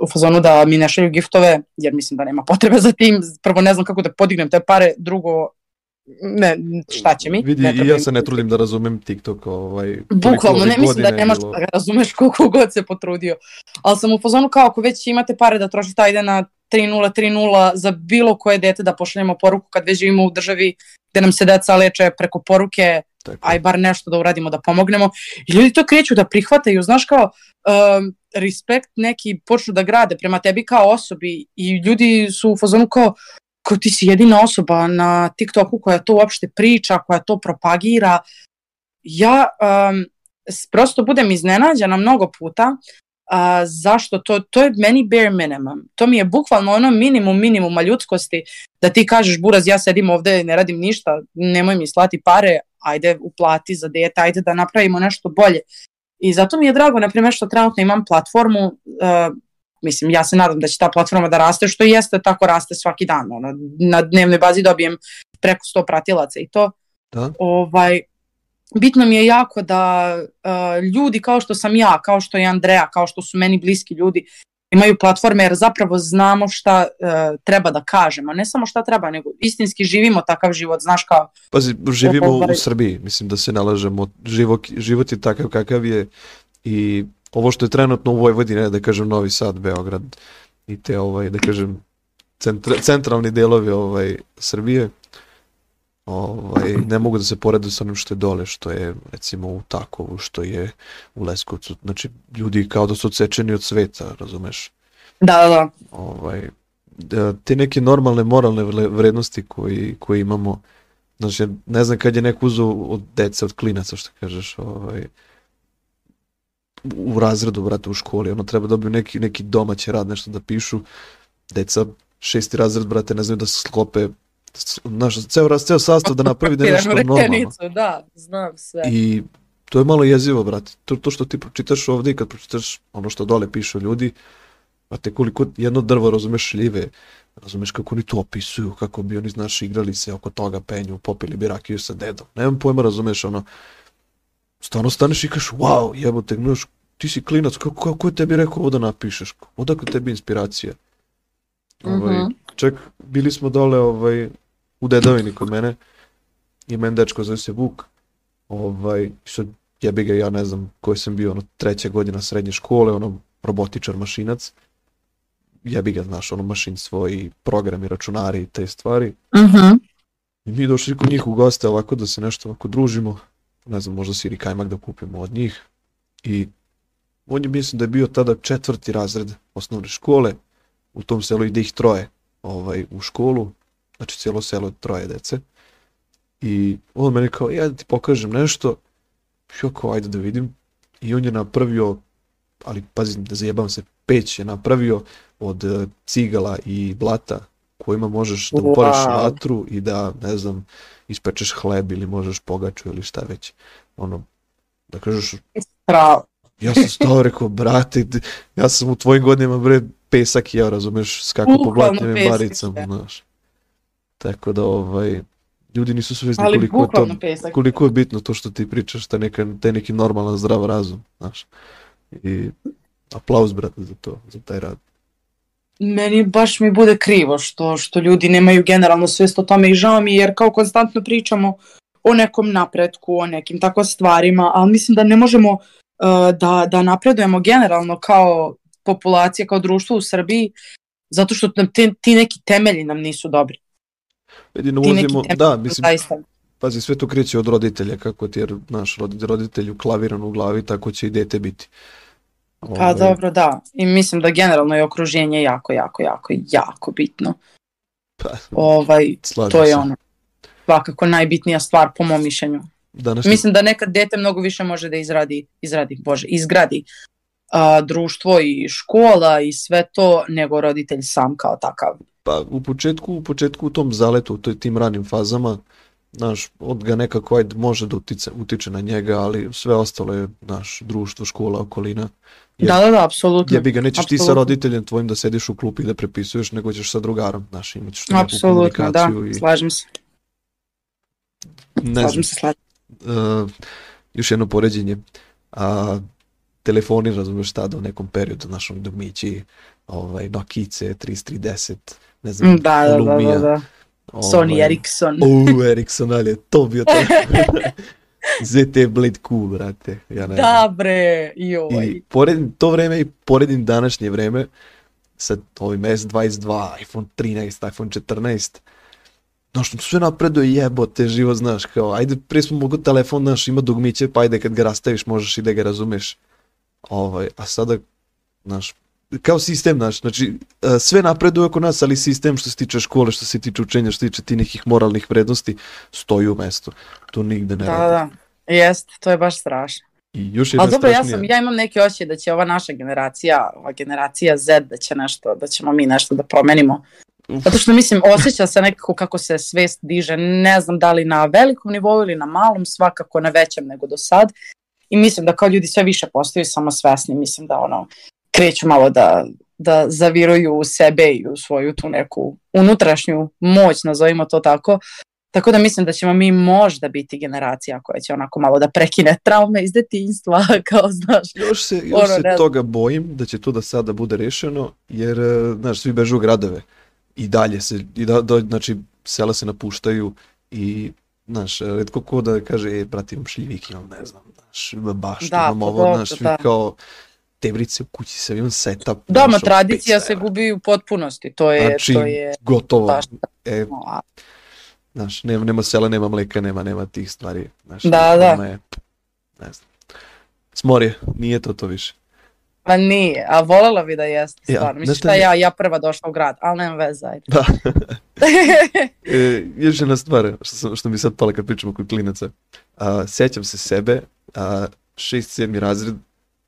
u fazonu da mi ne šalju giftove, jer mislim da nema potrebe za tim, prvo ne znam kako da podignem te pare, drugo ne, šta će mi. Vidi, i ja se ne trudim da razumem TikTok. Ovaj, Bukvalno, ne mislim da nemaš da ga razumeš koliko god se potrudio. Ali sam u fazonu kao ako već imate pare da trošite, ajde na 3.0, 3.0 za bilo koje dete da pošaljemo poruku kad već živimo u državi gde nam se deca leče preko poruke, Tako. aj bar nešto da uradimo, da pomognemo. I ljudi to kreću da prihvataju, znaš kao, um, respekt neki počnu da grade prema tebi kao osobi i ljudi su u fazonu kao, kao ti si jedina osoba na TikToku koja to uopšte priča, koja to propagira. Ja um, prosto budem iznenađena mnogo puta a, zašto to, to je meni bare minimum. To mi je bukvalno ono minimum minimuma ljudskosti da ti kažeš buraz ja sedim ovde ne radim ništa, nemoj mi slati pare, ajde uplati za dete, ajde da napravimo nešto bolje. I zato mi je drago, na primjer, što trenutno imam platformu, uh, mislim, ja se nadam da će ta platforma da raste, što jeste, tako raste svaki dan. Ono, na dnevnoj bazi dobijem preko 100 pratilaca i to. Da. Ovaj, bitno mi je jako da uh, ljudi kao što sam ja, kao što je Andreja, kao što su meni bliski ljudi, imaju platforme jer zapravo znamo šta uh, treba da kažemo. Ne samo šta treba, nego istinski živimo takav život, znaš kao, Pazi, živimo u Ovaj- Srbiji, mislim da se nalažemo, život, život je takav kakav je i ovo što je trenutno u Vojvodini, da kažem Novi Sad, Beograd i te, ovaj, da kažem, centra, centralni delovi ovaj, Srbije, ovaj, ne mogu da se porede sa onim što je dole, što je recimo u Takovu, što je u Leskovcu, znači ljudi kao da su odsečeni od sveta, razumeš? da, da, da. ovaj, da, te neke normalne moralne vrednosti koji, koji imamo, znači ne znam kad je neko uzeo od dece, od klinaca što kažeš, ovaj, u razredu, brate, u školi, ono treba dobiju neki, neki domaći rad, nešto da pišu, deca šesti razred, brate, ne znaju da se sklope, znaš, ceo, raz- ceo sastav da napravi da je nešto normalno. da, znam sve. I to je malo jezivo, brate. To, to što ti pročitaš ovdje i kad pročitaš ono što dole pišu ljudi, brate, koliko jedno drvo, razumeš, šljive, razumeš kako oni to opisuju, kako bi oni, znaš, igrali se oko toga, penju, popili bi rakiju sa dedom. Nemam pojma, razumeš, ono, stvarno staneš i kažeš, wow, jebote, znaš, ti si klinac, kako, kako je tebi rekao ovo da napišeš? Odakle tebi inspiracija? Ovaj, Mhm. Čak, bili smo dole ovaj, u dedovini kod mene, ima jedan dečko, zove se Vuk, ovaj, i sad jebi ga, ja ne znam koji sam bio, ono, treća godina srednje škole, ono, robotičar, mašinac, jebi ga, znaš, ono, mašinstvo i programi, računari i te stvari, Mhm. i mi došli kod njih u goste ovako da se nešto ovako družimo, ne znam, možda siri kajmak da kupimo od njih, i on je, mislim da je bio tada četvrti razred osnovne škole, u tom selu ide ih troje ovaj, u školu, znači cijelo selo je troje dece, i on meni kao, ja da ti pokažem nešto, ja kao, ajde da vidim, i on je napravio, ali pazi, da zajebam se, peć je napravio od e, cigala i blata kojima možeš da upališ Wow. vatru i da, ne znam, ispečeš hleb ili možeš pogaču ili šta već. Ono, da kažeš, Pravo. Ja sam stao rekao, brate, ja sam u tvojim godinama, bre, pesak ja, razumeš, skako po pesak, baricama, da. znaš. Tako da, ovaj, ljudi nisu svesni Ali koliko je to, pesak. koliko je bitno to što ti pričaš, taj, neka, taj neki normalan zdrav razum, znaš. I aplauz, brate, za to, za taj rad. Meni baš mi bude krivo što, što ljudi nemaju generalno svest o tome i žao mi je jer kao konstantno pričamo o nekom napretku, o nekim tako stvarima, ali mislim da ne možemo da, da napredujemo generalno kao populacija, kao društvo u Srbiji, zato što nam te, ti neki temelji nam nisu dobri. Vidi, ne ulazimo, da, mislim, zaista. pazi, sve to kreće od roditelja, kako ti je naš rod- roditelj uklaviran u glavi, tako će i dete biti. Pa Ovaj, dobro, da. I mislim da generalno je okruženje jako, jako, jako, jako bitno. Pa, Ovaj, to je se. ono svakako najbitnija stvar po mom mišljenju. Današnji, Mislim da nekad dete mnogo više može da izradi, izradi, bože, izgradi a, društvo i škola i sve to nego roditelj sam kao takav. Pa u početku, u početku u tom zaletu, u toj, tim ranim fazama, znaš, on ga nekako ajde može da utice, utiče na njega, ali sve ostalo je naš društvo, škola, okolina. Jer- Da, da, da, apsolutno. Jebi ga, nećeš ti sa Apsolutno. roditeljem tvojim da sediš u klupi i da prepisuješ, nego ćeš sa drugarom, znaš, imat ćeš tu neku Apsolutno, da, komunikaciju i slažem se, ne znam, slažem se, slažem. Uh, još jedno poređenje, a telefoni, razumeš, tada u nekom periodu, znaš, oni domići, ovaj, Nokice, 3310, ne znam, Da, da, da, Lumia, da, da. Sony ovaj, Ericsson. U, Ericsson, ali je to bio taj ZT Blade Q, brate, ja ne. Da, bre, joj. I poredim to vreme i poredim današnje vreme sa ovim S22, iPhone 13, iPhone 14. Znaš, sve napreduje jebote, život, znaš, kao, ajde, prije smo mogu telefon, znaš, ima dugmiće, pa ajde kad ga rastaviš, možeš i da ga razumeš. Ovaj, a sada, znaš, kao sistem, znaš, znači, e, sve napreduje oko nas, ali sistem što se tiče škole, što se tiče učenja, što se tiče ti nekih moralnih vrednosti, stoji u mestu. To nigde ne Da, radi. da. Jest, to je baš strašno. I još jedna Ali dobro, ja, strašnija- sam, ja imam neki osjećaj da će ova naša generacija, ova generacija Z, da će nešto, da ćemo mi nešto da promenimo. Uf. Zato što mislim, osjeća se nekako kako se svest diže, ne znam da li na velikom nivou ili na malom, svakako na većem nego do sad. I mislim da kao ljudi sve više postaju samosvesni, mislim da ono, kreću malo da, da zaviruju u sebe i u svoju tu neku unutrašnju moć, nazovimo to tako. Tako da mislim da ćemo mi možda biti generacija koja će onako malo da prekine traume iz detinjstva, kao znaš. Još se, još Ono, se ne toga bojim da će to da sada bude rešeno, jer, e, znaš, svi bežu u gradove i dalje se, i da, da, znači, sela se napuštaju i, znaš, redko ko da kaže, e, brate, imam šljivik, imam, ne znam, znaš, baš, Da, imam pa ovo, znaš, da. kao, tebrice u kući sam, imam setup. Da, ma tradicija 500 se gubi u potpunosti, to je, Znači, to je, gotovo. baš E, znaš, nema, nema sela, nema mleka, nema, nema tih stvari. Znaš, Da, da. Je, ne znam. Smorje, nije to to više. Pa nije, a volela bi da jeste, Ja, stvarno. Mislim znaš šta šta mi- ja, ja prva došla u grad, ali nema veze, ajde. Da. E, još jedna stvar što, sam, što mi sad pala kad pričamo kod klinaca. A, sjećam se sebe, a, šest, sedmi razred,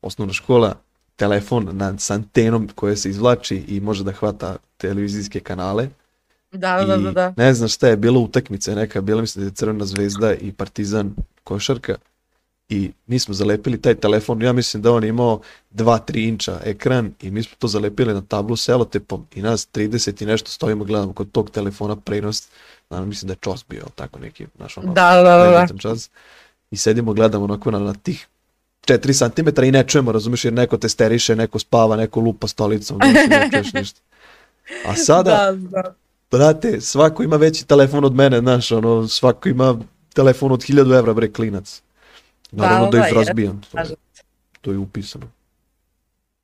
osnovna škola, telefon na, s antenom koja se izvlači i može da hvata televizijske kanale. Da, da, I da, da. ne znam šta je, bila utakmica neka, bila mislim da je Crvena zvezda i Partizan košarka i mi smo zalepili taj telefon, ja mislim da on imao 2-3 inča ekran i mi smo to zalepili na tablu selotepom i nas 30 i nešto stojimo gledamo kod tog telefona prenos, naravno mislim da je čos bio tako neki, znaš ono, Da, da, da, da. čas i sedimo gledamo onako na, na tih 4 cm i ne čujemo, razumiješ, jer neko testeriše, neko spava, neko lupa stolicom, ne čuješ ništa. A sada, Da, da. Brate, svako ima veći telefon od mene, znaš, ono, svako ima telefon od 1000 evra, bre, klinac. Naravno da, Da, da, razbijam, to je, to je upisano.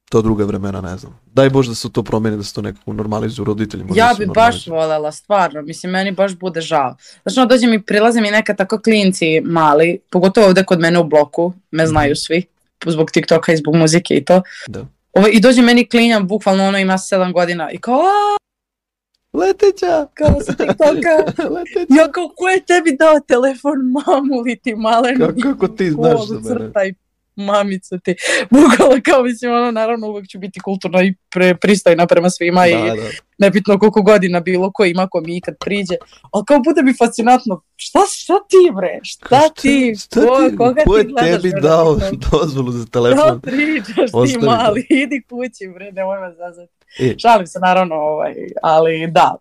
To druga vremena, ne znam. Daj Bože da se to promeni, da se to nekako normalizuju roditelji. možda Ja se bi baš voljela, stvarno, mislim, meni baš bude žao. Znači, ono, dođe mi, prilaze mi neka tako klinci mali, pogotovo ovde kod mene u bloku, me znaju svi, zbog TikToka i zbog muzike i to. Da. Ovo, I dođe meni klinja, bukvalno ono ima 7 godina i kao, Leteća! kao sa TikToka. Leteća! Ja kao, ko je tebi dao telefon, mamu li ti malen? Kako, kako ti znaš za mene? Crtaj, mamica ti. Bukvalno kao, mislim, ono, naravno uvek ću biti kulturna i pre, pristojna prema svima i Da, da. Nebitno koliko godina bilo ko ima ko mi ikad priđe, ali kao bude mi fascinantno, šta, šta ti bre, šta, ti, šta ko, ti, koga ko ti gledaš tebi dao dozvolu za telefon? pričaš ti Ostavi to. mali, idi kući bre, nemoj me zazati. E. Šalim se naravno, ovaj, ali da,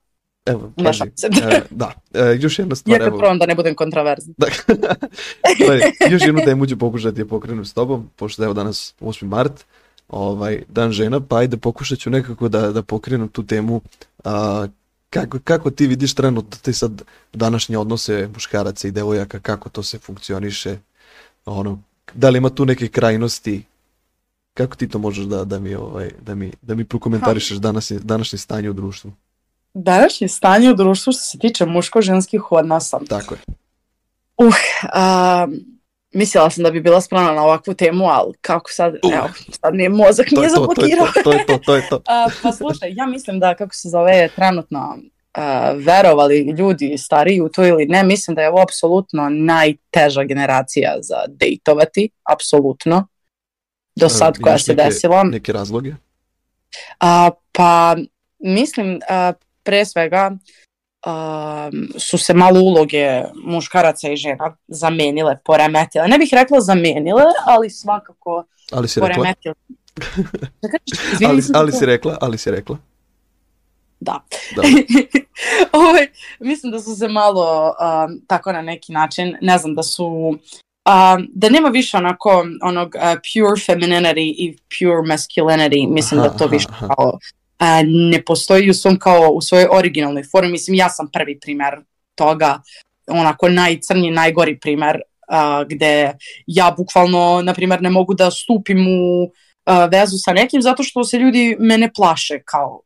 Evo, se. E, da, e, još jedna stvar, Ja kad evo. probam da ne budem kontroverzna. Da. Gledaj, još jednu temu ću pokušati je pokrenem s tobom, pošto evo danas 8. mart, ovaj, dan žena, pa ajde pokušat ću nekako da, da pokrenem tu temu. A, kako, kako ti vidiš trenutno te sad današnje odnose muškaraca i devojaka, kako to se funkcioniše, ono, da li ima tu neke krajnosti, kako ti to možeš da, da mi, ovaj, da mi, da mi prokomentarišeš današnje, današnje stanje u društvu? Današnje stanje u društvu što se tiče muško-ženskih odnosa. Tako je. A, mislila sam da bi bila spremna na ovakvu temu, ali kako sad, Uh. evo, sad mi je mozak nije zablokirao. to, to je to, to je to. A, pa slušaj, ja mislim da kako se zove trenutno a, verovali ljudi stariji u to ili ne, mislim da je ovo apsolutno najteža generacija za dejtovati, apsolutno, do sad E, koja se neke- desila. Neke razloge? A, pa mislim a, pre svega a, su se malo uloge muškaraca i žena zamenile, poremetile. Ne bih rekla zamenile, ali svakako Ali si rekla? poremetile. Da kažeš, izvini, Ali, ali si rekla, ali si rekla. Da. Da. ovaj, mislim da su se malo um, tako na neki način, ne znam, da su um, da nema više onako onog uh, pure femininity i pure masculinity, mislim Aha, da to više aha. kao uh, ne postoji u svom kao u svojoj originalnoj formi, mislim ja sam prvi primer toga, onako najcrnji, najgori primer uh, gde ja bukvalno, na primer, ne mogu da stupim u uh, vezu sa nekim zato što se ljudi mene plaše kao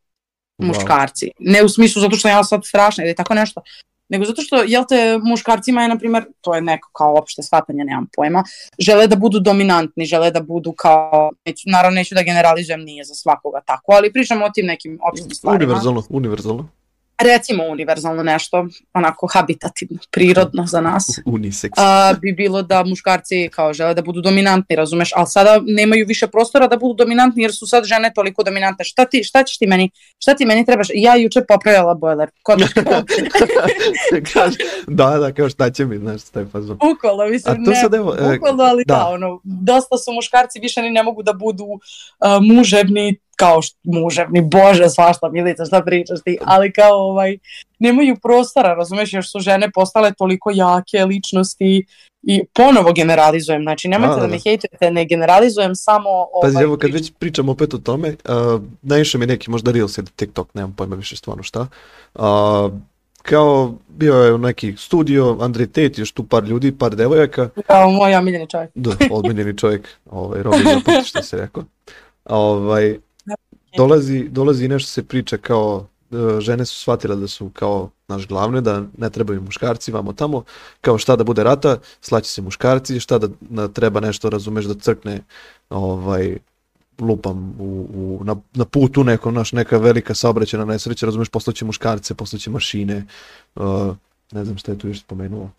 Wow. muškarci. Ne u smislu zato što ja sad strašna ili tako nešto, nego zato što, jel te, muškarcima je, na primjer, to je neko kao opšte shvatanje, nemam pojma, žele da budu dominantni, žele da budu kao, neću, naravno neću da generalizujem, nije za svakoga tako, ali pričamo o tim nekim opštim stvarima. Univerzalno, univerzalno. Recimo univerzalno nešto, onako habitativno, prirodno za nas. Unisex. a, bi bilo da muškarci kao žele da budu dominantni, razumeš, ali sada nemaju više prostora da budu dominantni jer su sad žene toliko dominantne. Šta, ti, šta ćeš ti meni, šta ti meni trebaš? Ja juče popravljala bojler. Kod da, da, kao šta će mi, znaš, taj fazon. Bukvalno, mislim, ne, sad evo, e, bukvalno, ali da. da. ono, dosta su muškarci više ni ne mogu da budu uh, muževni, kao što, muževni, bože, svašta, Milica, šta pričaš ti, ali kao, ovaj, nemaju prostora, razumeš, još su žene postale toliko jake ličnosti i ponovo generalizujem, znači nemojte Da, da, da, me da. hejtujete, ne generalizujem samo ovaj, Pazi, evo kad već pričamo opet o tome, uh, naišao mi neki možda Reels ili TikTok, nemam pojma više stvarno šta. Uh, kao bio je u neki studio, Andrej Tate, još tu par ljudi, par devojaka, kao moj omiljeni čovjek. da, odmiljeni čovjek, ovaj, Robin što se rekao. Ovaj, dolazi, dolazi nešto se priča kao uh, žene su shvatile da su kao naš glavne, da ne trebaju muškarci, vamo tamo, kao šta da bude rata, slaće se muškarci, šta da, da treba nešto, razumeš, da crkne ovaj, lupam u, u, na, na putu neko, naš, neka velika saobraćena nesreća, razumeš, poslaće muškarce, poslaće mašine, uh, ne znam šta je tu još spomenuo.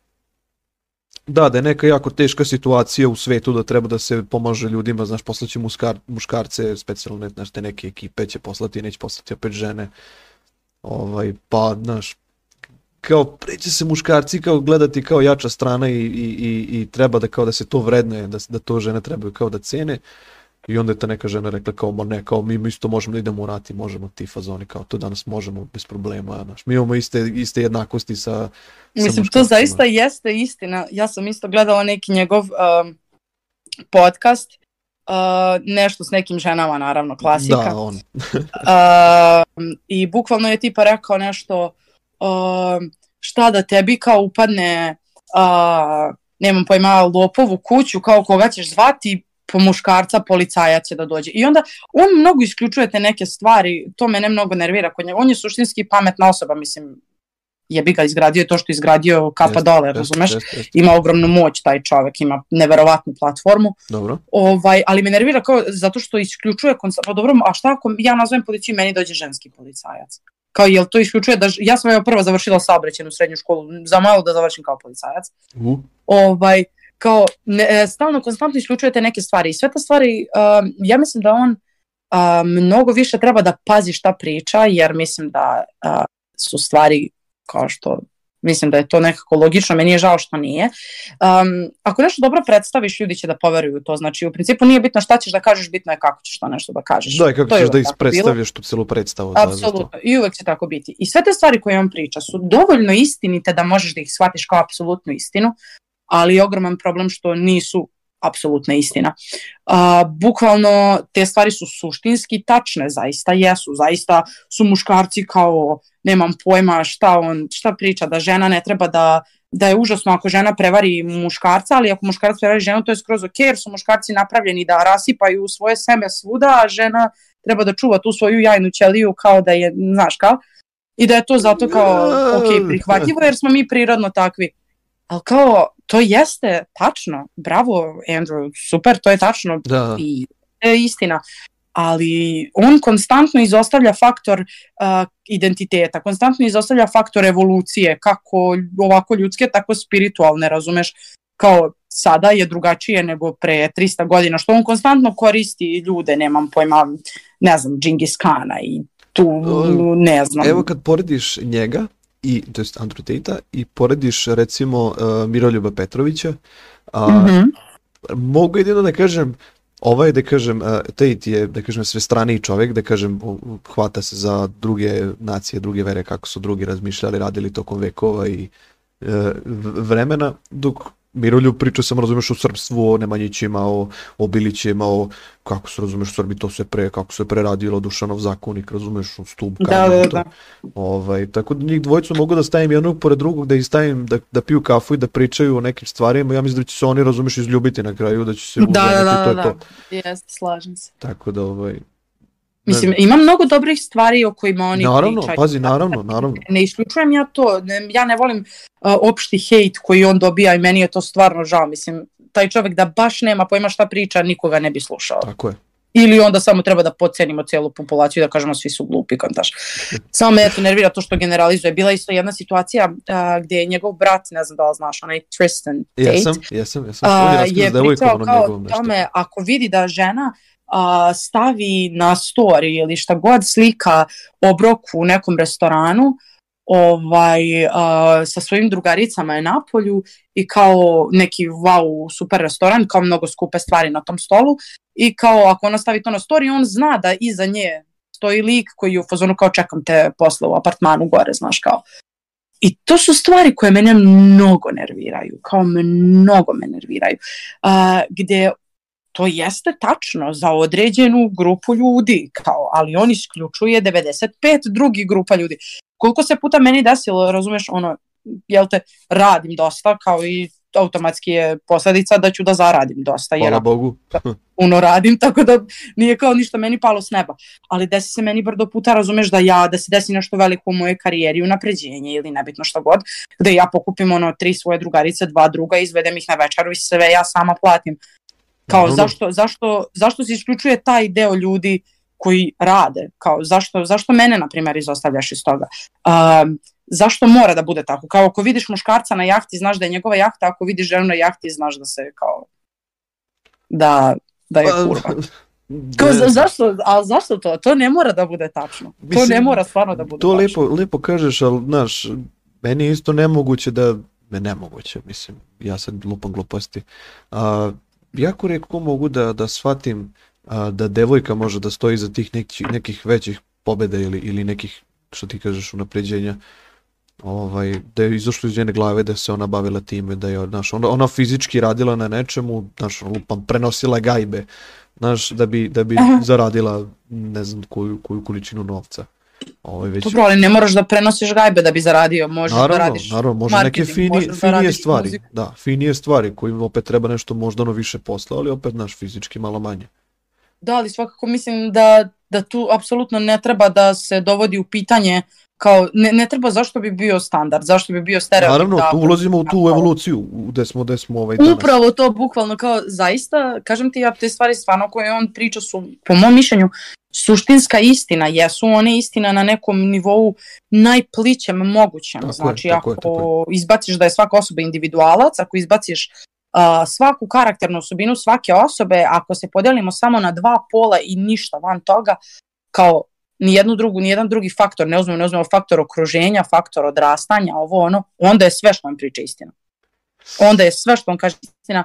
Da, da je neka jako teška situacija u svetu da treba da se pomaže ljudima, znaš, poslaće muškar, muškarce, specijalne, znaš, te neke ekipe će poslati, neće poslati opet žene. Ovaj, pa, znaš, kao preće se muškarci kao gledati kao jača strana i, i, i, i treba da kao da se to vrednuje, da, da to žene trebaju kao da cene. I onda je ta neka žena rekla kao, ma ne, kao mi isto možemo da idemo u rat i možemo ti fazoni, kao to danas možemo bez problema, znaš. Mi imamo iste, iste jednakosti sa, sa Mislim, to muškarcima. zaista jeste istina. Ja sam isto gledala neki njegov um, podcast, uh, nešto s nekim ženama, naravno, klasika. Da, on. Um, I bukvalno je tipa rekao nešto, um, šta da tebi kao upadne, uh, nemam pojma, lopov u kuću, kao koga ćeš zvati, po muškarca policajac će da dođe. I onda on mnogo isključuje te neke stvari, to mene mnogo nervira kod njega. On je suštinski pametna osoba, mislim, jebi ga izgradio je to što je izgradio kapa Jeste, dole, razumeš? jeste, jeste. Ima ogromnu moć taj čovek, ima neverovatnu platformu. Dobro. Ovaj, ali me nervira kao zato što isključuje konstantno, pa dobro, a šta ako ja nazovem policiju i meni dođe ženski policajac? Kao jel to isključuje da, ja sam evo prva završila saobraćajnu srednju školu, za malo da završim kao policajac. U, Ovaj, kao, ne, e, stalno, konstantno isključujete neke stvari i sve te stvari, um, ja mislim da on um, mnogo više treba da pazi šta priča, jer mislim da uh, su stvari kao što mislim da je to nekako logično, meni je žao što nije. Um, ako nešto dobro predstaviš, ljudi će da poveruju u to, znači u principu nije bitno šta ćeš da kažeš, bitno je kako ćeš to nešto da kažeš. da, i kako To ćeš da ispredstavljaš tu celu predstavu. Apsolutno, i uvek će tako biti. I sve te stvari koje on priča su dovoljno istinite da možeš da ih shvatiš kao apsolutnu istinu, ali je ogroman problem što nisu apsolutna istina. A, bukvalno te stvari su suštinski tačne, zaista jesu, zaista su muškarci kao, nemam pojma šta on, šta priča, da žena ne treba da da je užasno ako žena prevari muškarca, ali ako muškarac prevari ženu, to je skroz ok, jer su muškarci napravljeni da rasipaju svoje seme svuda, a žena treba da čuva tu svoju jajnu ćeliju kao da je, znaš kao, i da je to zato kao ok, prihvatljivo jer smo mi prirodno takvi. Ali kao, to jeste tačno, bravo Andrew, super, to je tačno Da, da. i je istina. Ali on konstantno izostavlja faktor uh, identiteta, konstantno izostavlja faktor evolucije, kako ovako ljudske, tako spiritualne, razumeš? Kao sada je drugačije nego pre 300 godina, što on konstantno koristi ljude, nemam pojma, ne znam, Džingis Kana i tu, ne znam. Evo kad porediš njega, i, to jest Andrew Tate-a, i porediš recimo uh, Miroljuba Petrovića, a, Mhm. mogu jedino da kažem, ovaj da kažem, uh, Tate je da kažem sve straniji čovjek, da kažem hvata se za druge nacije, druge vere, kako su drugi razmišljali, radili tokom vekova i uh, vremena, dok Miroljub priča sam razumeš o srpstvu, o Nemanjićima, o, o Bilićima, o kako se razumeš u Srbiji to sve pre, kako se pre radilo Dušanov zakonik, razumeš o stup, Da, da, da. Ovaj, tako da njih dvojicu mogu da stavim jednog pored drugog, da ih stavim da, da piju kafu i da pričaju o nekim stvarima. Ja mislim da će se oni, razumeš, izljubiti na kraju, da će se Da, da, uženiti, da, to da, je to. da. Jeste, slažem se. Tako da, ovaj, Mislim, ima mnogo dobrih stvari o kojima oni naravno, pričaju. pazi, naravno, naravno. Ne isključujem ja to, ne, ja ne volim uh, opšti hejt koji on dobija i meni je to stvarno žao. Mislim, taj čovjek da baš nema pojma šta priča, nikoga ne bi slušao. Tako je. Ili onda samo treba da pocenimo cijelu populaciju i da kažemo svi su glupi, kontaš. Samo me eto nervira to što generalizuje. Bila je isto jedna situacija uh, gdje je njegov brat, ne znam da li znaš, onaj Tristan Tate, Jesam, jesam, jesam. A, je pričao kao tome ako vidi da žena a, stavi na story ili šta god slika obroku u nekom restoranu ovaj, a, sa svojim drugaricama je na polju i kao neki wow super restoran, kao mnogo skupe stvari na tom stolu i kao ako ona stavi to na story, on zna da iza nje stoji lik koji je u fazonu kao čekam te posle u apartmanu gore, znaš kao. I to su stvari koje mene mnogo nerviraju, kao mnogo me nerviraju. Uh, gdje to jeste tačno za određenu grupu ljudi, kao, ali on isključuje 95 drugih grupa ljudi. Koliko se puta meni desilo, razumeš, ono, jel te, radim dosta, kao i automatski je posledica da ću da zaradim dosta, jer Hvala ako Bogu. puno radim, tako da nije kao ništa meni palo s neba. Ali desi se meni brdo puta, razumeš, da ja, da se desi nešto veliko u mojoj karijeri, unapređenje ili nebitno što god, gde ja pokupim ono tri svoje drugarice, dva druga, izvedem ih na večeru i sve ja sama platim. Kao Naravno. zašto, zašto, zašto se isključuje taj deo ljudi koji rade? Kao zašto, zašto mene, na primjer, izostavljaš iz toga? Um, zašto mora da bude tako? Kao ako vidiš muškarca na jahti, znaš da je njegova jahta, ako vidiš ženu na jahti, znaš da se kao da, da je Pa, kurva. Kao, za, zašto, a zašto to? To ne mora da bude tačno. to Mislim, ne mora stvarno da bude To tačno. lepo, lepo kažeš, ali, znaš, meni je isto nemoguće da, ne nemoguće, mislim, ja sad lupam gluposti. A, jako redko mogu da, da shvatim a, da devojka može da stoji za tih nekih, nekih većih pobjeda ili, ili nekih, što ti kažeš, unapređenja. Ovaj, da je izašlo iz njene glave da se ona bavila time, da je, znaš, ona, ona fizički radila na nečemu, znaš, lupam, prenosila gajbe, znaš, da bi, da bi zaradila ne znam koju, koju količinu novca. Ovaj, već, Dobro, ali ne moraš da prenosiš gajbe da bi zaradio, možeš da Naravno, radiš naravno, može neke fini, da finije radiš stvari, muziku. da, finije stvari kojim opet treba nešto možda ono više posla, ali opet naš fizički malo manje. Da, ali svakako mislim da, da tu apsolutno ne treba da se dovodi u pitanje kao, ne, ne treba zašto bi bio standard, zašto bi bio stereotip. Naravno, da- tu ulazimo u tu evoluciju, gde smo, gde smo ovaj danas. Upravo to, bukvalno kao zaista, kažem ti ja, te stvari stvarno koje on priča su, po mom mišljenju, suštinska istina, jesu one istina na nekom nivou najplićem mogućem. Tako je, znači, je, ako tako izbaciš da je svaka osoba individualac, ako izbaciš a, svaku karakternu osobinu svake osobe, ako se podelimo samo na dva pola i ništa van toga, kao ni jednu drugu, ni jedan drugi faktor, ne uzmemo, ne uzmemo faktor okruženja, faktor odrastanja, ovo ono, onda je sve što on priča istina. Onda je sve što on kaže istina,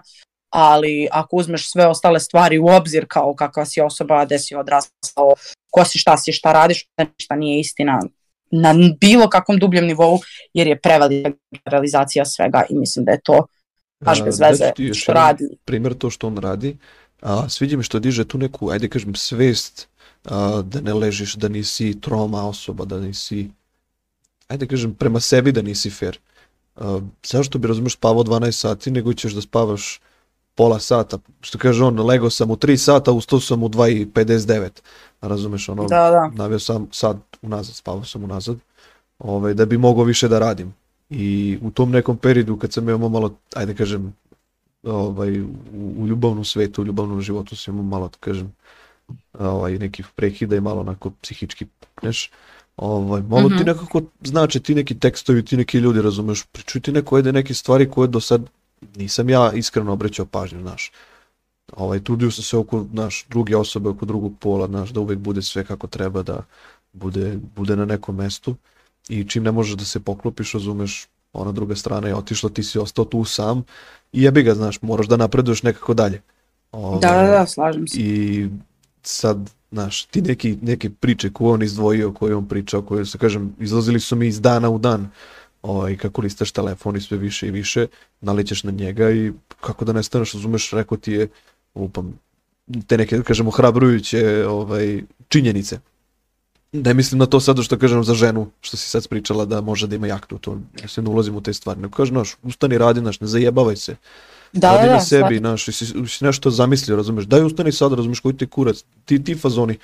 ali ako uzmeš sve ostale stvari u obzir kao kakva si osoba, gde si odrastao, ko si, šta si, šta radiš, ništa nije istina na bilo kakvom dubljem nivou, jer je prevelika realizacija svega i mislim da je to baš bez daću veze još što radi. Primjer to što on radi, a, sviđa mi što diže tu neku, ajde kažem, svest a, da ne ležiš, da nisi troma osoba, da nisi, ajde kažem, prema sebi da nisi fair. A, zašto bi, razumeš, spavao 12 sati, nego ćeš da spavaš pola sata, što kaže on, lego sam u 3 sata, ustao sam u 2.59, razumeš, ono, Da, da. navio sam sad unazad, spavao sam unazad, ovaj, da bi mogao više da radim. I u tom nekom periodu kad sam imao malo, ajde kažem, ovaj, u, u ljubavnom svetu, u ljubavnom životu sam imao malo, da kažem, ovaj, nekih prekida i malo onako psihički pukneš. Ovaj, malo ti Mhm. nekako znači ti neki tekstovi, ti neki ljudi, razumeš, pričuju ti neko ajde neke stvari koje do sad nisam ja iskreno obraćao pažnju, znaš. Ovaj, trudio sam se oko, naš, druge osobe, oko drugog pola, znaš, da uvek bude sve kako treba, da bude, bude na nekom mestu i čim ne možeš da se poklopiš, razumeš, ona druga strana je otišla, ti si ostao tu sam i jebi ga, znaš, moraš da napreduješ nekako dalje. Ovaj, Da, da, da, slažem se. I sad, znaš, ti neki, neke priče koje on izdvojio, koje on pričao, koje, se kažem, izlazili su mi iz dana u dan, ovaj, kako listaš telefon i sve više i više, nalećeš na njega i kako da nestaneš, razumeš, rekao ti je, lupam, te neke, da kažemo, hrabrujuće ovaj, činjenice. Ne mislim na to sada što kažem za ženu, što si sad spričala da može da ima jaktu, to mislim ne ulazim u te stvari, nego kažem, znaš, ustani, radi, znaš, ne zajebavaj se, Da, radi da, na da, sebi, znaš, si, si nešto zamislio, razumeš, daj ustani sad, razumeš koji ti kurac, ti, ti fazoni.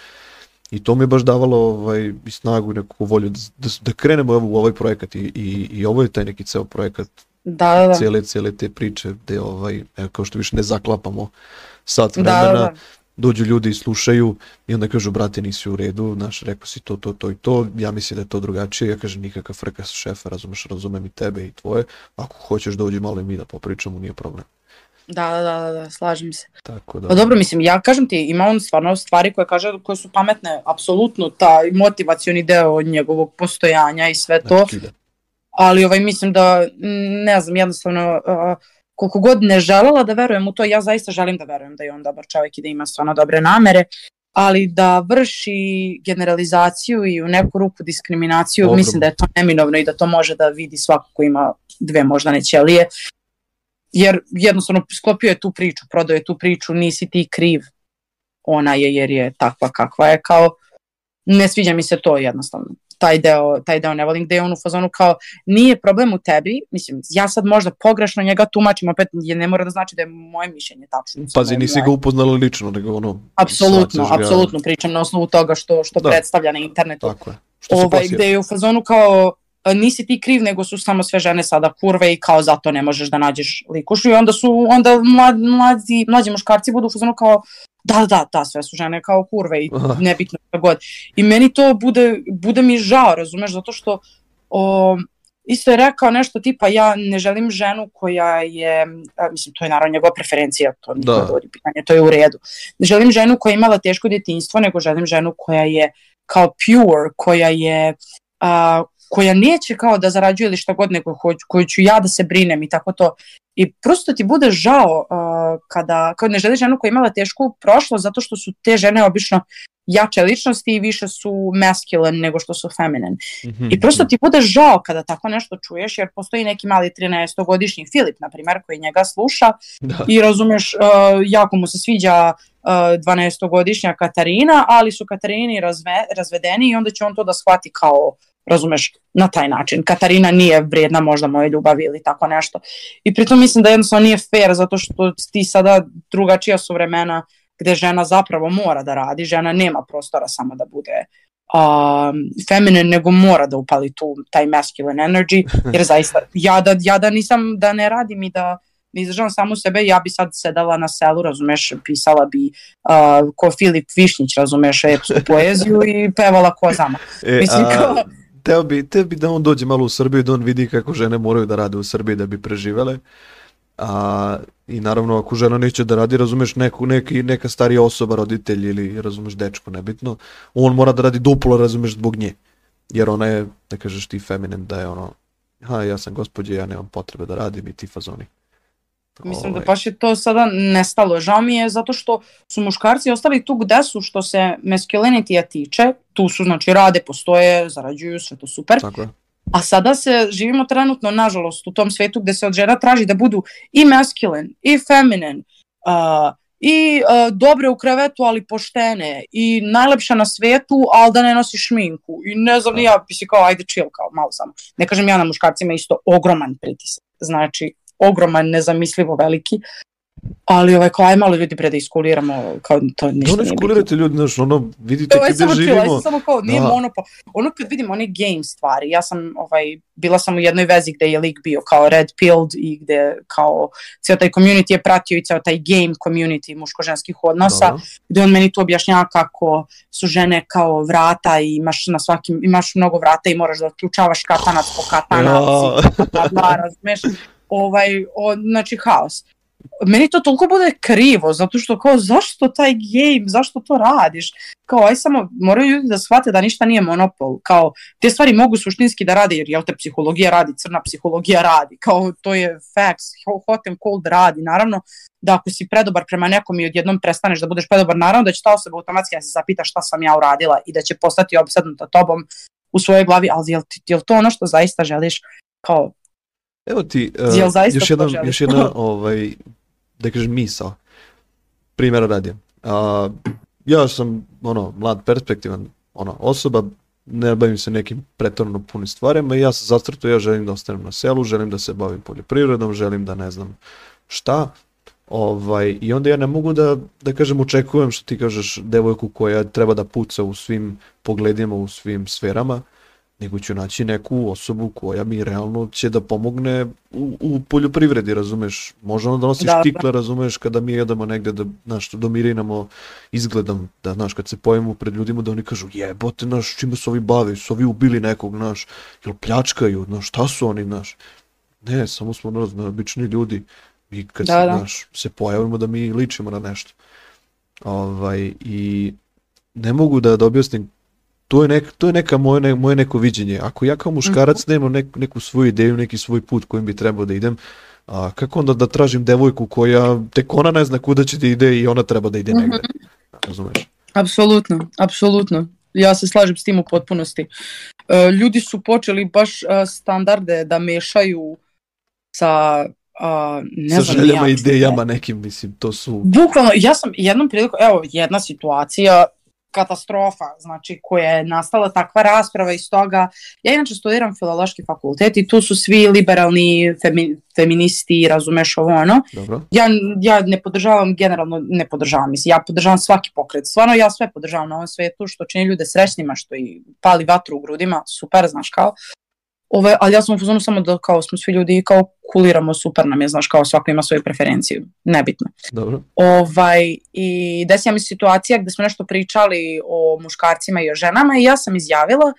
I to mi je baš davalo ovaj, i snagu i neku volju da, da, da krenemo u ovaj projekat i, i, i ovo je taj neki ceo projekat Da, da, da. cijele, cijele te priče gde ovaj, evo, kao što više ne zaklapamo sat Da, vremena, da, da. dođu ljudi i slušaju i onda kažu, brate, nisi u redu, znaš, rekao si to, to, to i to, ja mislim da je to drugačije, ja kažem, nikakav frka šefa, razumeš, razumem i tebe i tvoje, ako hoćeš dođi malo i mi da popričamo, nije problem. Da, da, da, da, slažem se. Tako da, Pa dobro, mislim, ja kažem ti, ima on stvarno stvari koje kaže, koje su pametne, apsolutno, taj motivacioni deo njegovog postojanja i sve to, znači, da. ali ovaj, mislim da, ne znam, jednostavno, uh, koliko god ne želela da verujem u to, ja zaista želim da verujem da je on dobar čovjek i da ima stvarno dobre namere, ali da vrši generalizaciju i u neku ruku diskriminaciju, Ogromno. mislim da je to neminovno i da to može da vidi svako ko ima dve moždane ćelije, jer jednostavno sklopio je tu priču, prodao je tu priču, nisi ti kriv, ona je jer je takva kakva je, kao ne sviđa mi se to jednostavno. Taj deo, taj deo ne volim, gde je on u fazonu kao nije problem u tebi, mislim, ja sad možda pogrešno njega tumačim, opet je, ne mora da znači da je moje mišljenje tačno. Pazi, nisi ga upoznala lično, nego ono... Apsolutno, ga- apsolutno pričam na osnovu toga što, što Da. predstavlja na internetu Tako je. Što se ovaj, gde je u fazonu kao nisi ti kriv, nego su samo sve žene sada kurve i kao zato ne možeš da nađeš likušu i onda su, onda mlad, mlađi, mlađi muškarci budu u kao da, da, da, da, sve su žene kao kurve i Aha. nebitno šta god. I meni to bude, bude mi žao, razumeš, zato što o, isto je rekao nešto tipa ja ne želim ženu koja je, a, mislim to je naravno njegova preferencija, to niko Da. dovodi pitanje, to je u redu. Ne želim ženu koja je imala teško djetinjstvo, nego želim ženu koja je kao pure, koja je a, koja neće kao da zarađuje ili šta god, nego hoću, koju ću ja da se brinem i tako to. I prosto ti bude žao uh, kada, kao ne želiš ženu koja je imala tešku prošlost, zato što su te žene obično jače ličnosti i više su masculine nego što su feminine. Mhm, I prosto ti bude žao kada tako nešto čuješ, jer postoji neki mali 13-godišnji Filip, na primjer, koji njega sluša Da. i razumeš, uh, jako mu se sviđa uh, 12-godišnja Katarina, ali su Katarini razve, razvedeni i onda će on to da shvati kao, razumeš, na taj način. Katarina nije vrijedna možda moje ljubavi ili tako nešto. I pritom mislim da jednostavno nije fair zato što ti sada drugačija su vremena gde žena zapravo mora da radi, žena nema prostora samo da bude um, feminine, nego mora da upali tu taj masculine energy, jer zaista, ja da, ja da nisam, da ne radim i da ne izdržavam samu sebe, ja bi sad sedala na selu, razumeš, pisala bi uh, ko Filip Višnjić, razumeš, epsku poeziju i pevala kozama. E, Mislim, a, kao- teo bi, teo bi da on dođe malo u Srbiju, da on vidi kako žene moraju da rade u Srbiji da bi preživele. A, I naravno, ako žena neće da radi, razumeš, neku, neki, neka starija osoba, roditelj ili, razumeš, dečko, nebitno, on mora da radi duplo, razumeš, zbog nje. Jer ona je, da kažeš ti feminin, da je ono, ha, ja sam gospođe, ja nemam potrebe da radim i ti fazoni. Mislim da Ovaj, baš je to sada nestalo. Žao mi je zato što su muškarci ostali tu gde su što se masculinity tiče. Tu su, znači, rade, postoje, zarađuju, sve to super. Tako je. A sada se živimo trenutno, nažalost, u tom svetu gde se od žena traži da budu i masculine, i feminine, uh, i uh, dobre u krevetu, ali poštene, i najlepša na svetu, ali da ne nosi šminku. I ne znam, ni ja bi si kao, ajde chill, kao malo samo. Ne kažem ja na muškarcima isto ogroman pritisak. Znači, ogroman, nezamislivo veliki. Ali ovaj, kao, aj malo ljudi pre da iskuliramo, kao to ništa No, ne škulirate ljudi, znaš, ono, vidite je gde samo chill, aj živimo. samo kao, nije Da. monopol. Ono kad vidim one game stvari, ja sam, ovaj, bila sam u jednoj vezi gde je lik bio kao red pilled i gde kao ceo taj community je pratio i ceo taj game community muško-ženskih odnosa, Dobro. gde on meni tu objašnjava kako su žene kao vrata i imaš na svakim, imaš mnogo vrata i moraš da otključavaš katanac po katanac Ja. i bla, bla, razumeš, ovaj, o, znači haos. Meni to toliko bude krivo, zato što kao zašto taj game, zašto to radiš? Kao aj samo, moraju ljudi da shvate da ništa nije monopol, kao te stvari mogu suštinski da rade, jer jel te psihologija radi, crna psihologija radi, kao to je facts, hot and cold radi, naravno da ako si predobar prema nekom i odjednom prestaneš da budeš predobar, naravno da će ta osoba automatski da se zapita šta sam ja uradila i da će postati obsednuta tobom u svojoj glavi, ali jel, jel to ono što zaista želiš? Kao Evo ti, uh, još, jedan, još jedna, ovaj, da kažem, misao. Primjera radi. A, ja sam, ono, mlad, perspektivan, ono, osoba, ne bavim se nekim pretorno punim stvarima i ja sam zastrto, ja želim da ostanem na selu, želim da se bavim poljoprivredom, želim da ne znam šta, Ovaj, I onda ja ne mogu da, da kažem očekujem što ti kažeš devojku koja treba da puca u svim pogledima, u svim sferama, nego ću naći neku osobu koja mi realno će da pomogne u, u poljoprivredi, razumeš? Može ono da nosiš da, tikle, razumeš, kada mi jedemo negde da, znaš, domirinamo izgledam, da, znaš, kad se pojemo pred ljudima da oni kažu jebote, znaš, čime su ovi bave, su ovi ubili nekog, znaš, jel pljačkaju, znaš, šta su oni, znaš? Ne, samo smo, znaš, obični ljudi i kad da, se, da. Znaš, se pojavimo da mi ličimo na nešto. Ovaj, I ne mogu da, da objasnim to je, nek, to je neka moje, ne, moje neko viđenje. Ako ja kao muškarac -hmm. nemam nek, neku svoju ideju, neki svoj put kojim bi trebao da idem, a kako onda da tražim devojku koja tek ona ne zna kuda će da ide i ona treba da ide negde. Mm -hmm. Razumeš? Apsolutno, apsolutno. Ja se slažem s tim u potpunosti. E, ljudi su počeli baš e, standarde da mešaju sa a, ne sa znam željama i idejama nekim, mislim, to su... Bukvalno, ja sam jednom priliku, evo, jedna situacija, katastrofa, znači koja je nastala takva rasprava iz toga. Ja inače studiram filološki fakultet i tu su svi liberalni femi, feministi, razumeš ovo ono. Dobro. Ja, ja ne podržavam, generalno ne podržavam, mislim, ja podržavam svaki pokret. Stvarno ja sve podržavam na ovom svetu, što čini ljude srećnima, što i pali vatru u grudima, super, znaš kao. Ove, ali ja sam u fazonu samo da kao smo svi ljudi kao kuliramo, super nam je, znaš, kao svako ima svoju preferenciju, nebitno. Dobro. Ovaj, I desila mi situacija gde smo nešto pričali o muškarcima i o ženama i ja sam izjavila,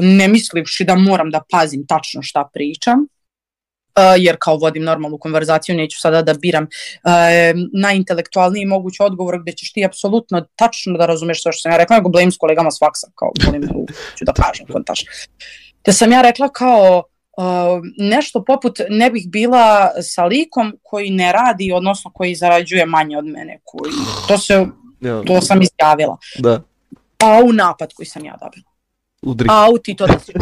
ne mislivši da moram da pazim tačno šta pričam, Uh, jer kao vodim normalnu konverzaciju, neću sada da biram uh, najintelektualniji mogući odgovor gde ćeš ti apsolutno tačno da razumeš sve što sam ja rekla, nego blame s kolegama s faksa, kao volim da ću da kažem, kontaš da sam ja rekla kao uh, nešto poput ne bih bila sa likom koji ne radi, odnosno koji zarađuje manje od mene. Koji, to, se, to sam izjavila. Da. A u napad koji sam ja dobila. Udri. A ti to da si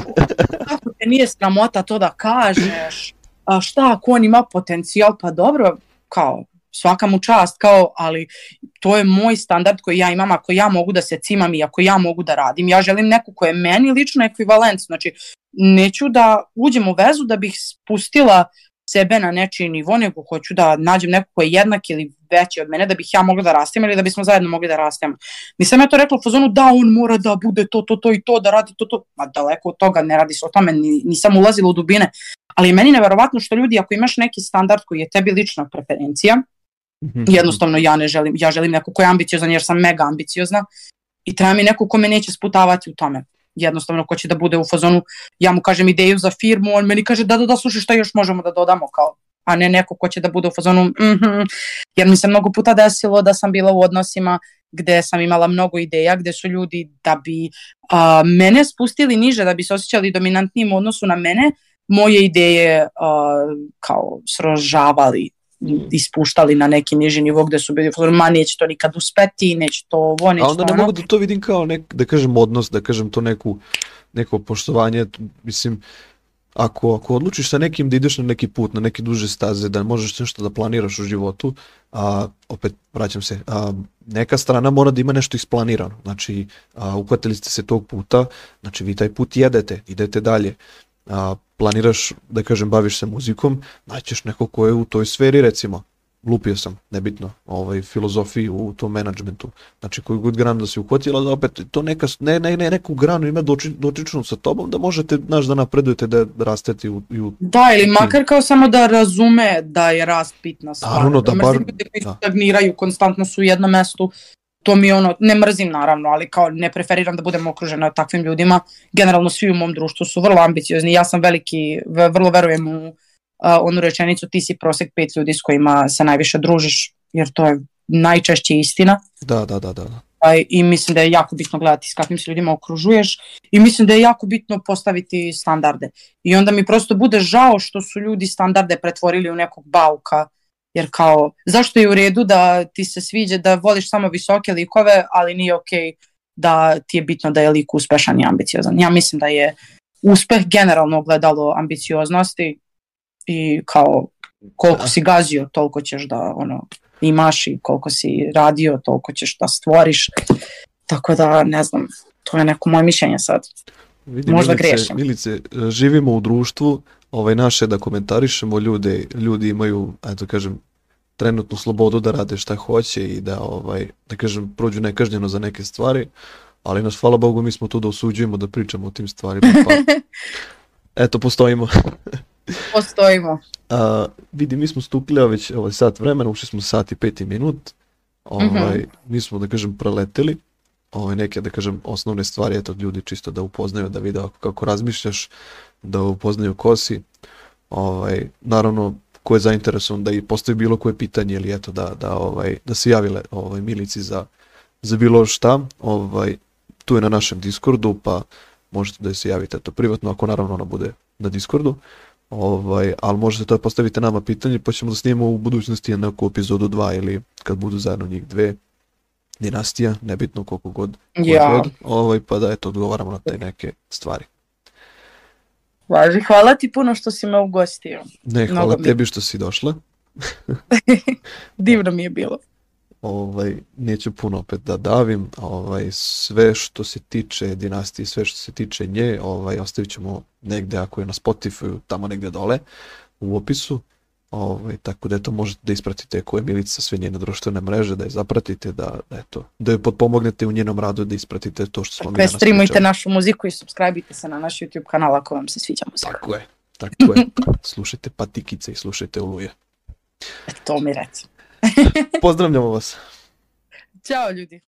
Kako te nije sramota to da kažeš? A šta ako on ima potencijal? Pa dobro, kao svaka mu čast, kao, ali to je moj standard koji ja imam, ako ja mogu da se cimam i ako ja mogu da radim. Ja želim neku koja je meni lično ekvivalent, znači neću da uđem u vezu da bih spustila sebe na nečiji nivo, nego hoću da nađem neko ko je jednak ili veći od mene da bih ja mogla da rastem ili da bismo zajedno mogli da rastemo. Nisam ja to rekla u fazonu da on mora da bude to, to, to i to, da radi to, to. Ma daleko od toga, ne radi se o tome, nisam ulazila u dubine. Ali je meni neverovatno što ljudi, ako imaš neki standard koji je tebi lična preferencija. Jednostavno ja ne želim, ja želim neko ko je ambiciozan jer sam mega ambiciozna i treba mi neko ko me neće sputavati u tome. Jednostavno ko će da bude u fazonu, ja mu kažem ideju za firmu, on meni kaže da, da, da, slušaj šta još možemo da dodamo kao a ne neko ko će da bude u fazonu mm -hmm. jer mi se mnogo puta desilo da sam bila u odnosima gde sam imala mnogo ideja, gde su ljudi da bi a, mene spustili niže, da bi se osjećali dominantnijim u odnosu na mene, moje ideje a, kao srožavali ispuštali na neki niži nivo gde su bili ma neće to nikad uspeti, neće to ovo, neće A onda to ne ono. mogu da to vidim kao nek, da kažem odnos, da kažem to neku, neko poštovanje, mislim, ako, ako odlučiš sa nekim da ideš na neki put, na neke duže staze, da možeš nešto da planiraš u životu, a, opet vraćam se, a, neka strana mora da ima nešto isplanirano. Znači, a, uhvatili ste se tog puta, znači vi taj put jedete, idete dalje a, planiraš, da kažem, baviš se muzikom, naćeš neko ko je u toj sferi, recimo, lupio sam, nebitno, ovaj, filozofiji u tom menadžmentu. Znači, koju god granu da si uhvatila, da opet to neka, ne, ne, ne, neku granu ima doči, dotičnu sa tobom, da možete, znaš, da napredujete, da rastete u, u Da, ili makar kao samo da razume da je rast bitna stvar. Naravno, da bar... Ljudi koji da. stagniraju, konstantno su u jednom mestu, to mi ono, ne mrzim naravno, ali kao ne preferiram da budem okružena takvim ljudima. Generalno svi u mom društvu su vrlo ambiciozni. Ja sam veliki, vrlo verujem u uh, onu rečenicu ti si prosek pet ljudi s kojima se najviše družiš, jer to je najčešće istina. Da, da, da, da. I mislim da je jako bitno gledati s kakvim se ljudima okružuješ i mislim da je jako bitno postaviti standarde. I onda mi prosto bude žao što su ljudi standarde pretvorili u nekog bauka Jer kao, zašto je u redu da ti se sviđa da voliš samo visoke likove, ali nije okej okay da ti je bitno da je lik uspešan i ambiciozan. Ja mislim da je uspeh generalno ogledalo ambicioznosti i kao koliko si gazio, toliko ćeš da ono, imaš i koliko si radio, toliko ćeš da stvoriš. Tako da, ne znam, to je neko moje mišljenje sad. Vidim, Možda Milice, grešim. Milice, živimo u društvu ovaj naše da komentarišemo ljude, ljudi imaju, eto kažem, trenutnu slobodu da rade šta hoće i da, ovaj, da kažem, prođu nekažnjeno za neke stvari, ali nas, hvala Bogu, mi smo tu da osuđujemo, da pričamo o tim stvarima, pa eto, postojimo. Postojimo. A, vidi, mi smo stupili već ovaj sat vremena, ušli smo sat i peti minut, ovaj, mm -hmm. mi smo, da kažem, preleteli, ovaj, neke, da kažem, osnovne stvari, eto, ljudi čisto da upoznaju, da vide kako razmišljaš, da upoznaju ko si, ovaj, naravno, ko je zainteresovan da i postavi bilo koje pitanje ili eto da, da, ovaj, da se javile ovaj, milici za, za bilo šta, ovaj, tu je na našem Discordu, pa možete da se javite to privatno, ako naravno ona bude na Discordu, ovaj, ali možete to postavite nama pitanje, pa ćemo da snimamo u budućnosti neku epizodu 2 ili kad budu zajedno njih dve, dinastija, nebitno koliko god, ja. god ovaj, pa da eto odgovaramo na te neke stvari. Važi, hvala ti puno što si me ugostio. Ne, hvala Mnogo tebi što si došla. Divno mi je bilo. Ovaj, neću puno opet da davim, ovaj, sve što se tiče dinastije, sve što se tiče nje, ovaj, ostavit ćemo negde ako je na Spotify, tamo negde dole u opisu. Ovaj, tako da eto možete da ispratite ko je Milica sve njene društvene mreže, da je zapratite, da, da, eto, da je potpomognete u njenom radu, da ispratite to što smo mi danas streamujte našu muziku i subscribeite se na naš YouTube kanal ako vam se sviđa muzika. Tako je, tako je. Slušajte patikice i slušajte oluje. To mi reci. Pozdravljamo vas. Ćao ljudi.